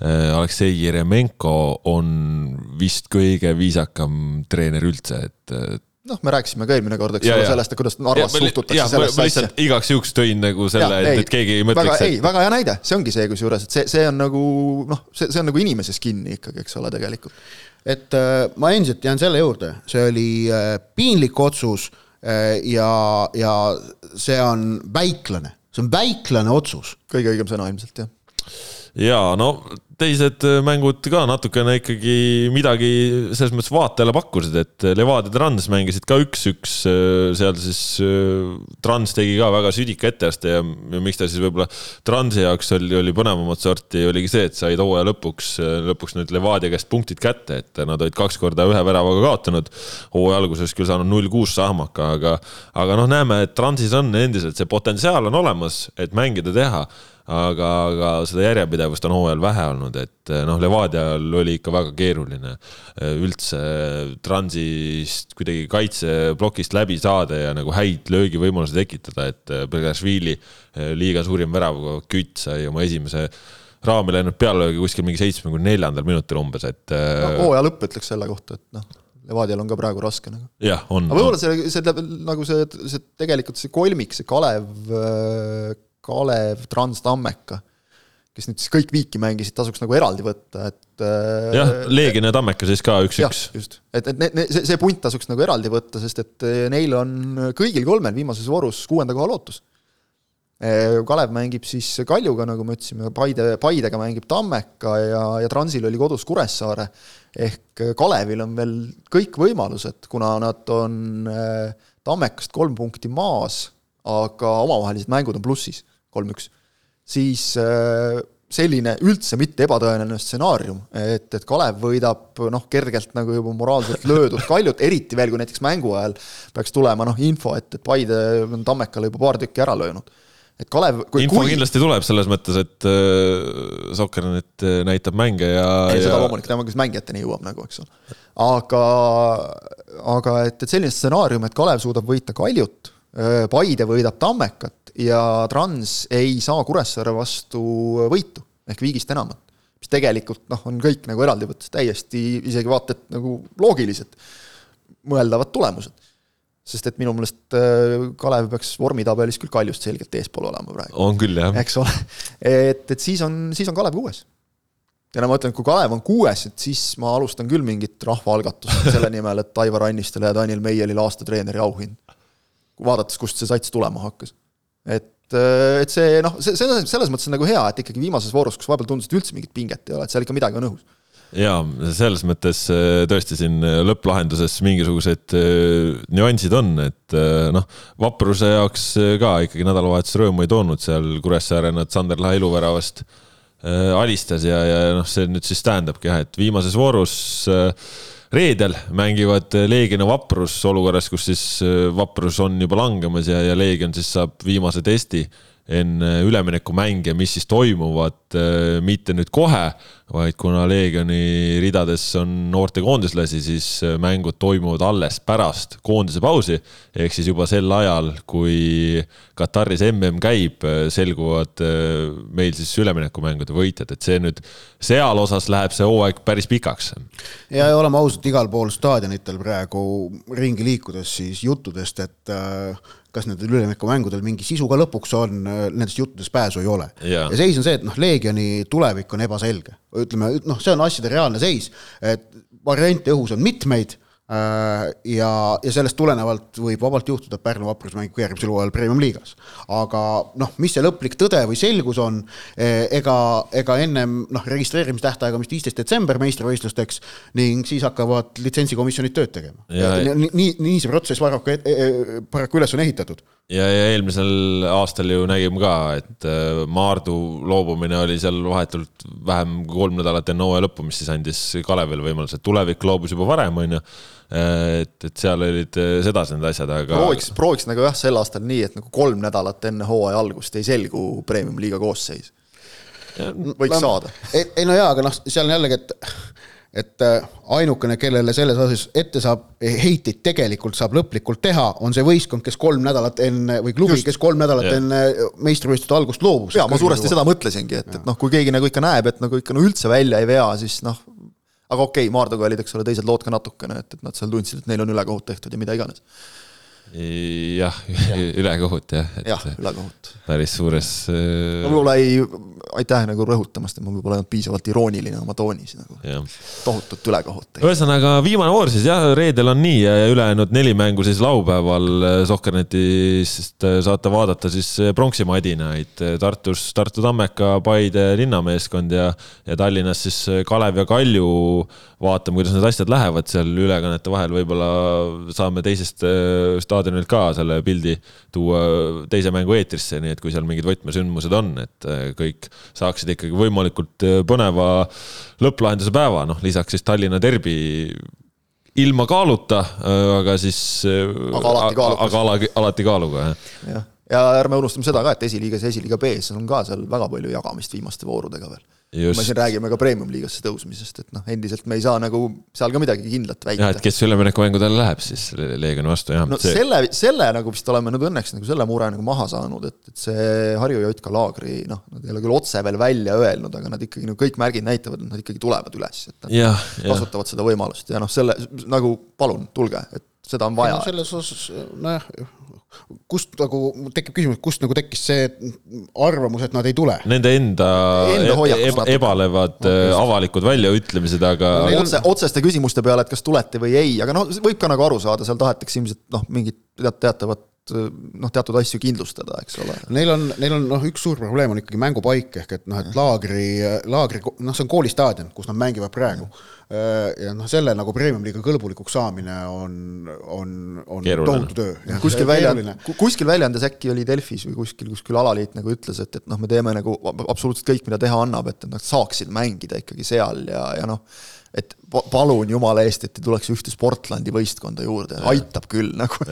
Aleksei Jeremenko on vist kõige viisakam treener üldse, et noh, me rääkisime ka eelmine kord, eks ole, sellest, et kuidas Narvas suhtutakse sellesse asja. lihtsalt igaks juhuks tõin nagu selle, et, et keegi ei mõtleks. ei, väga hea näide, see ongi see kusjuures, et see, see on nagu noh, see, see on nagu inimeses kinni ikkagi, eks ole, tegelikult. et äh, ma endiselt jään selle juurde, see oli äh, piinlik otsus äh, ja, ja see on väiklane, see on väiklane otsus. kõige õigem sõna ilmselt, jah ja no teised äh, mängud ka natukene ikkagi midagi selles mõttes vaatajale pakkusid, et Levadia Trans mängisid ka üks-üks, äh, seal siis äh, Trans tegi ka väga südika etteaste ja, ja miks ta siis võib-olla Transi jaoks oli, oli põnevamat sorti, oligi see, et said hooaja lõpuks, lõpuks nüüd Levadia käest punktid kätte, et nad olid kaks korda ühe väravaga kaotanud. hooaja alguses küll saanud null kuus sahmaka, aga, aga noh, näeme, et Transis on endiselt see potentsiaal on olemas, et mängida, teha aga, aga seda järjepidevust on hooajal vähe olnud, et noh, Levadial oli ikka väga keeruline üldse transist kuidagi kaitseplokist läbi saada ja nagu häid löögivõimalusi tekitada, et Bergašvili liiga suurim värav, Kütt sai oma esimese raami läinud pealelöögi kuskil mingi seitsmekümne neljandal minutil umbes, et no,. hooaja lõpp ütleks selle kohta, et noh Levadial on ka praegu raske nagu. jah, on. aga võib-olla see, see nagu see, see tegelikult see kolmik, see Kalev, Kalev, Trans, Tammeka, kes nüüd siis kõik viiki mängisid, tasuks nagu eraldi võtta, et äh, jah, Leegion ja Tammeka siis ka üks-üks. just, et, et ne, ne, see, see punt tasuks nagu eraldi võtta, sest et äh, neil on kõigil kolmel viimases voorus kuuenda koha lootus. Äh, Kalev mängib siis Kaljuga, nagu me ütlesime, Paide, Paidega mängib Tammeka ja, ja Transil oli kodus Kuressaare ehk Kalevil on veel kõik võimalused, kuna nad on Tammekast kolm punkti maas, aga omavahelised mängud on plussis, kolm-üks, siis äh, selline üldse mitte ebatõenäoline stsenaarium, et, et Kalev võidab noh, kergelt nagu juba moraalselt löödud Kaljut, eriti veel, kui näiteks mängu ajal peaks tulema noh, info, et, et Paide on Tammekale juba paar tükki ära löönud et Kalev info kui... kindlasti tuleb selles mõttes, et äh, Soccernet äh, näitab mänge ja ei, seda loomulikult, tema kes mängijateni jõuab nagu, eks ole. aga, aga et, et selline stsenaarium, et Kalev suudab võita Kaljut, äh, Paide võidab Tammekat ja Trans ei saa Kuressaare vastu võitu ehk viigist enamat. mis tegelikult noh, on kõik nagu eraldi võttes täiesti isegi vaata et nagu loogilised mõeldavad tulemused sest et minu meelest äh, Kalev peaks vormitabelis küll Kaljust selgelt eespool olema praegu. on küll, jah. eks ole, et, et siis on, siis on Kalev kuues. ja no ma ütlen, et kui Kalev on kuues, et siis ma alustan küll mingit rahvaalgatust selle nimel, et Aivar Annistele ja Daniel Meielile aastatreeneri auhind. vaadates, kust see sats tulema hakkas. Et, äh, et see noh, see, selles, selles mõttes on nagu hea, et ikkagi viimases voorus, kus vahepeal tundus, et üldse mingit pinget ei ole, et seal ikka midagi on õhus. Ja selles mõttes äh, tõesti siin äh, lõpplahenduses mingisugused äh, nüansid on, et noh, vapruse jaoks ka ikkagi nädalavahetus rõõmu ei toonud seal Kuressaare nad Sander Lahe iluväravast alistas ja, ja noh, see nüüd siis tähendabki jah, et viimases voorus reedel mängivad Leegion ja Vaprus olukorras, kus siis Vaprus on juba langemas ja, ja Leegion siis saab viimase testi enne üleminekumänge, mis siis toimuvad mitte nüüd kohe, vaid kuna Leegioni ridades on noortekoondislasi, siis äh, mängud toimuvad alles pärast koondise pausi. ehk siis juba sel ajal, kui Kataris mm käib, äh, selguvad äh, meil siis üleminekumängude võitjad, et see nüüd seal osas läheb see hooaeg päris pikaks. ja, ja oleme ausad, igal pool staadionitel praegu ringi liikudes siis juttudest, et kas nendel üleminekumängudel mingi sisu ka lõpuks on, nendest juttudest pääsu ei ole. ja seis on see, et noh, Leegioni tulevik on ebaselge ütleme, noh, see on asjade reaalne seis, et variante õhus on mitmeid äh, ja, ja sellest tulenevalt võib vabalt juhtuda, et Pärnu Vaprus mängib järgmisel hooajal Premium-liigas. aga noh, mis see lõplik tõde või selgus on, eh, ega, ega ennem noh, registreerimistähtaeg on vist viisteist detsember meistrivõistlusteks ning siis hakkavad litsentsikomisjonid tööd tegema. nii, nii, nii see protsess paraku, e-, e-, paraku üles on ehitatud ja, ja eelmisel aastal ju nägime ka, et äh, Maardu loobumine oli seal vahetult vähem kui kolm nädalat enne hooaja lõppu, mis siis andis Kalevile võimaluse, tulevik loobus juba varem, on ju. Äh, et, et seal olid äh, sedasi need asjad, aga. prooviks, prooviks nagu jah, sel aastal nii, et nagu kolm nädalat enne hooaja algust ei selgu premium-liiga koosseis. võiks saada. ei no jaa, aga noh, seal on jällegi, et et äh, ainukene, kellele selles osas ette saab heiteid tegelikult saab lõplikult teha, on see võistkond, kes kolm nädalat enne või klubi, kes kolm nädalat ja. enne meistrivõistluste algust loobub. jaa, ma suuresti seda mõtlesingi, et, et noh, kui keegi nagu ikka näeb, et nagu ikka no üldse välja ei vea, siis noh, aga okei okay,, Maarduga olid, eks ole, teised lood ka natukene, et, et nad seal tundsid, et neil on ülekohut tehtud ja mida iganes jah ja., ülekohut jah. jah, ülekohut. päris suures äh.... ma võib-olla ei, aitäh nagu rõhutamast, et ma võib-olla ei olnud piisavalt irooniline oma toonis nagu. tohutut ülekohut. ühesõnaga viimane voor siis jah, reedel on nii ja ülejäänud neli mängu siis laupäeval äh, Sokkernetist äh, saate vaadata siis äh, pronksimadinaid Tartus Tartu Tammeka, Paide linnameeskond ja, ja Tallinnas siis Kalev ja Kalju vaatame, kuidas need asjad lähevad seal ülekannete vahel, võib-olla saame teisest äh, staadionilt ka selle pildi tuua teise mängu eetrisse, nii et kui seal mingid võtmesündmused on, et äh, kõik saaksid ikkagi võimalikult äh, põneva lõpplahenduse päeva, noh, lisaks siis Tallinna derbi ilma kaaluta, aga siis. aga alati kaalukas. aga alati, alati kaaluga, jah. jah, ja ärme unustame seda ka, et esiliigas ja esiliiga B-s on ka seal väga palju jagamist viimaste voorudega veel. Me siin räägime ka premium-liigasse tõusmisest, et noh, endiselt me ei saa nagu seal ka midagi kindlat väita. jah, et kes üleminekumängudele läheb siis Leegioni vastu, jah. no see... selle, selle nagu vist oleme nüüd õnneks nagu selle mure nagu maha saanud, et, et see Harju Jotka laagri noh, nad ei ole küll otse veel välja öelnud, aga nad ikkagi nagu kõik märgid näitavad, et nad ikkagi tulevad üles, et nad ja, kasutavad ja. seda võimalust ja noh, selle nagu palun, tulge, et seda on vaja. No selles osas nojah, kust nagu tekib küsimus, kust nagu tekkis see arvamus, et nad ei tule? Nende enda, enda eba, ebalevad okay. Äh, avalikud väljaütlemised, aga no, otse, otseste küsimuste peale, et kas tulete või ei, aga noh, võib ka nagu aru saada, seal tahetakse ilmselt noh, mingit teatavat noh, teatud asju kindlustada, eks ole. Neil on, neil on noh, üks suur probleem on ikkagi mängupaik ehk et noh, et laagri, laagri, noh, see on koolistaadion, kus nad mängivad praegu. ja noh, selle nagu premium-liiga kõlbulikuks saamine on, on, on tohutu töö. kuskil välja, kuskil väljaandes äkki oli Delfis või kuskil, kuskil alaliit nagu ütles, et, et noh, me teeme nagu absoluutselt kõik, mida teha annab, et nad saaksid mängida ikkagi seal ja, ja noh et palun jumala eest, et ei tuleks ühte Sportlandi võistkonda juurde, aitab küll nagu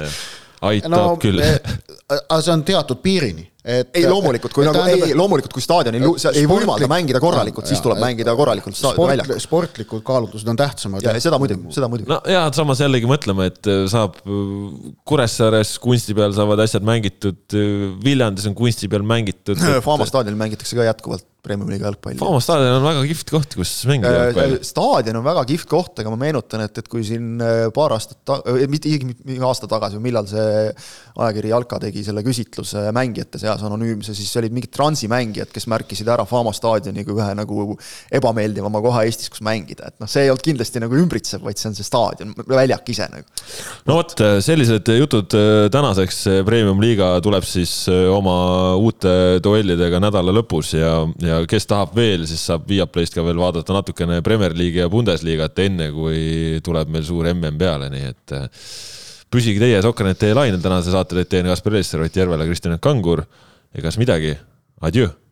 aitab no, küll. aga see on teatud piirini et ei loomulikult, kui nagu, ei loomulikult, kui staadionil ei võimalda mängida korralikult, siis tuleb mängida korralikult sport, väljakul. sportlikud kaalutlused on tähtsamad. ja seda muidugi, seda muidugi. no ja samas jällegi mõtleme, et äh, saab äh, Kuressaares kunsti peal saavad asjad mängitud, äh, Viljandis on kunsti peal mängitud. Fama staadionil mängitakse ka jätkuvalt premium-liiga jalgpalli. Fama staadion on väga kihvt koht, kus mängida jalgpalli. staadion on väga kihvt koht, aga ma meenutan, et, et kui siin paar aastat ta-, mitte isegi aasta tagasi või millal see ajakiri Jalka tegi selle küsitluse mängijate seas anonüümse, siis olid mingid transimängijad, kes märkisid ära Fama staadioni kui ühe nagu ebameeldivama koha Eestis, kus mängida, et noh, see ei olnud kindlasti nagu ümbritsev, vaid see on see staadion, väljak ise nagu. no vot, sellised jutud äh, tänaseks, Premium-liiga tuleb siis äh, oma uute duellidega nädala lõpus ja, ja kes tahab veel, siis saab Viaplayst ka veel vaadata natukene Premier League'i ja Bundesliga't, enne kui tuleb meil suur mm peale, nii et äh, püsige teie Sokkernet teie lainel, tänase saate teete Kaspar Eesser, Ott Järvela, Kristjan Kangur. Egas midagi, adjöö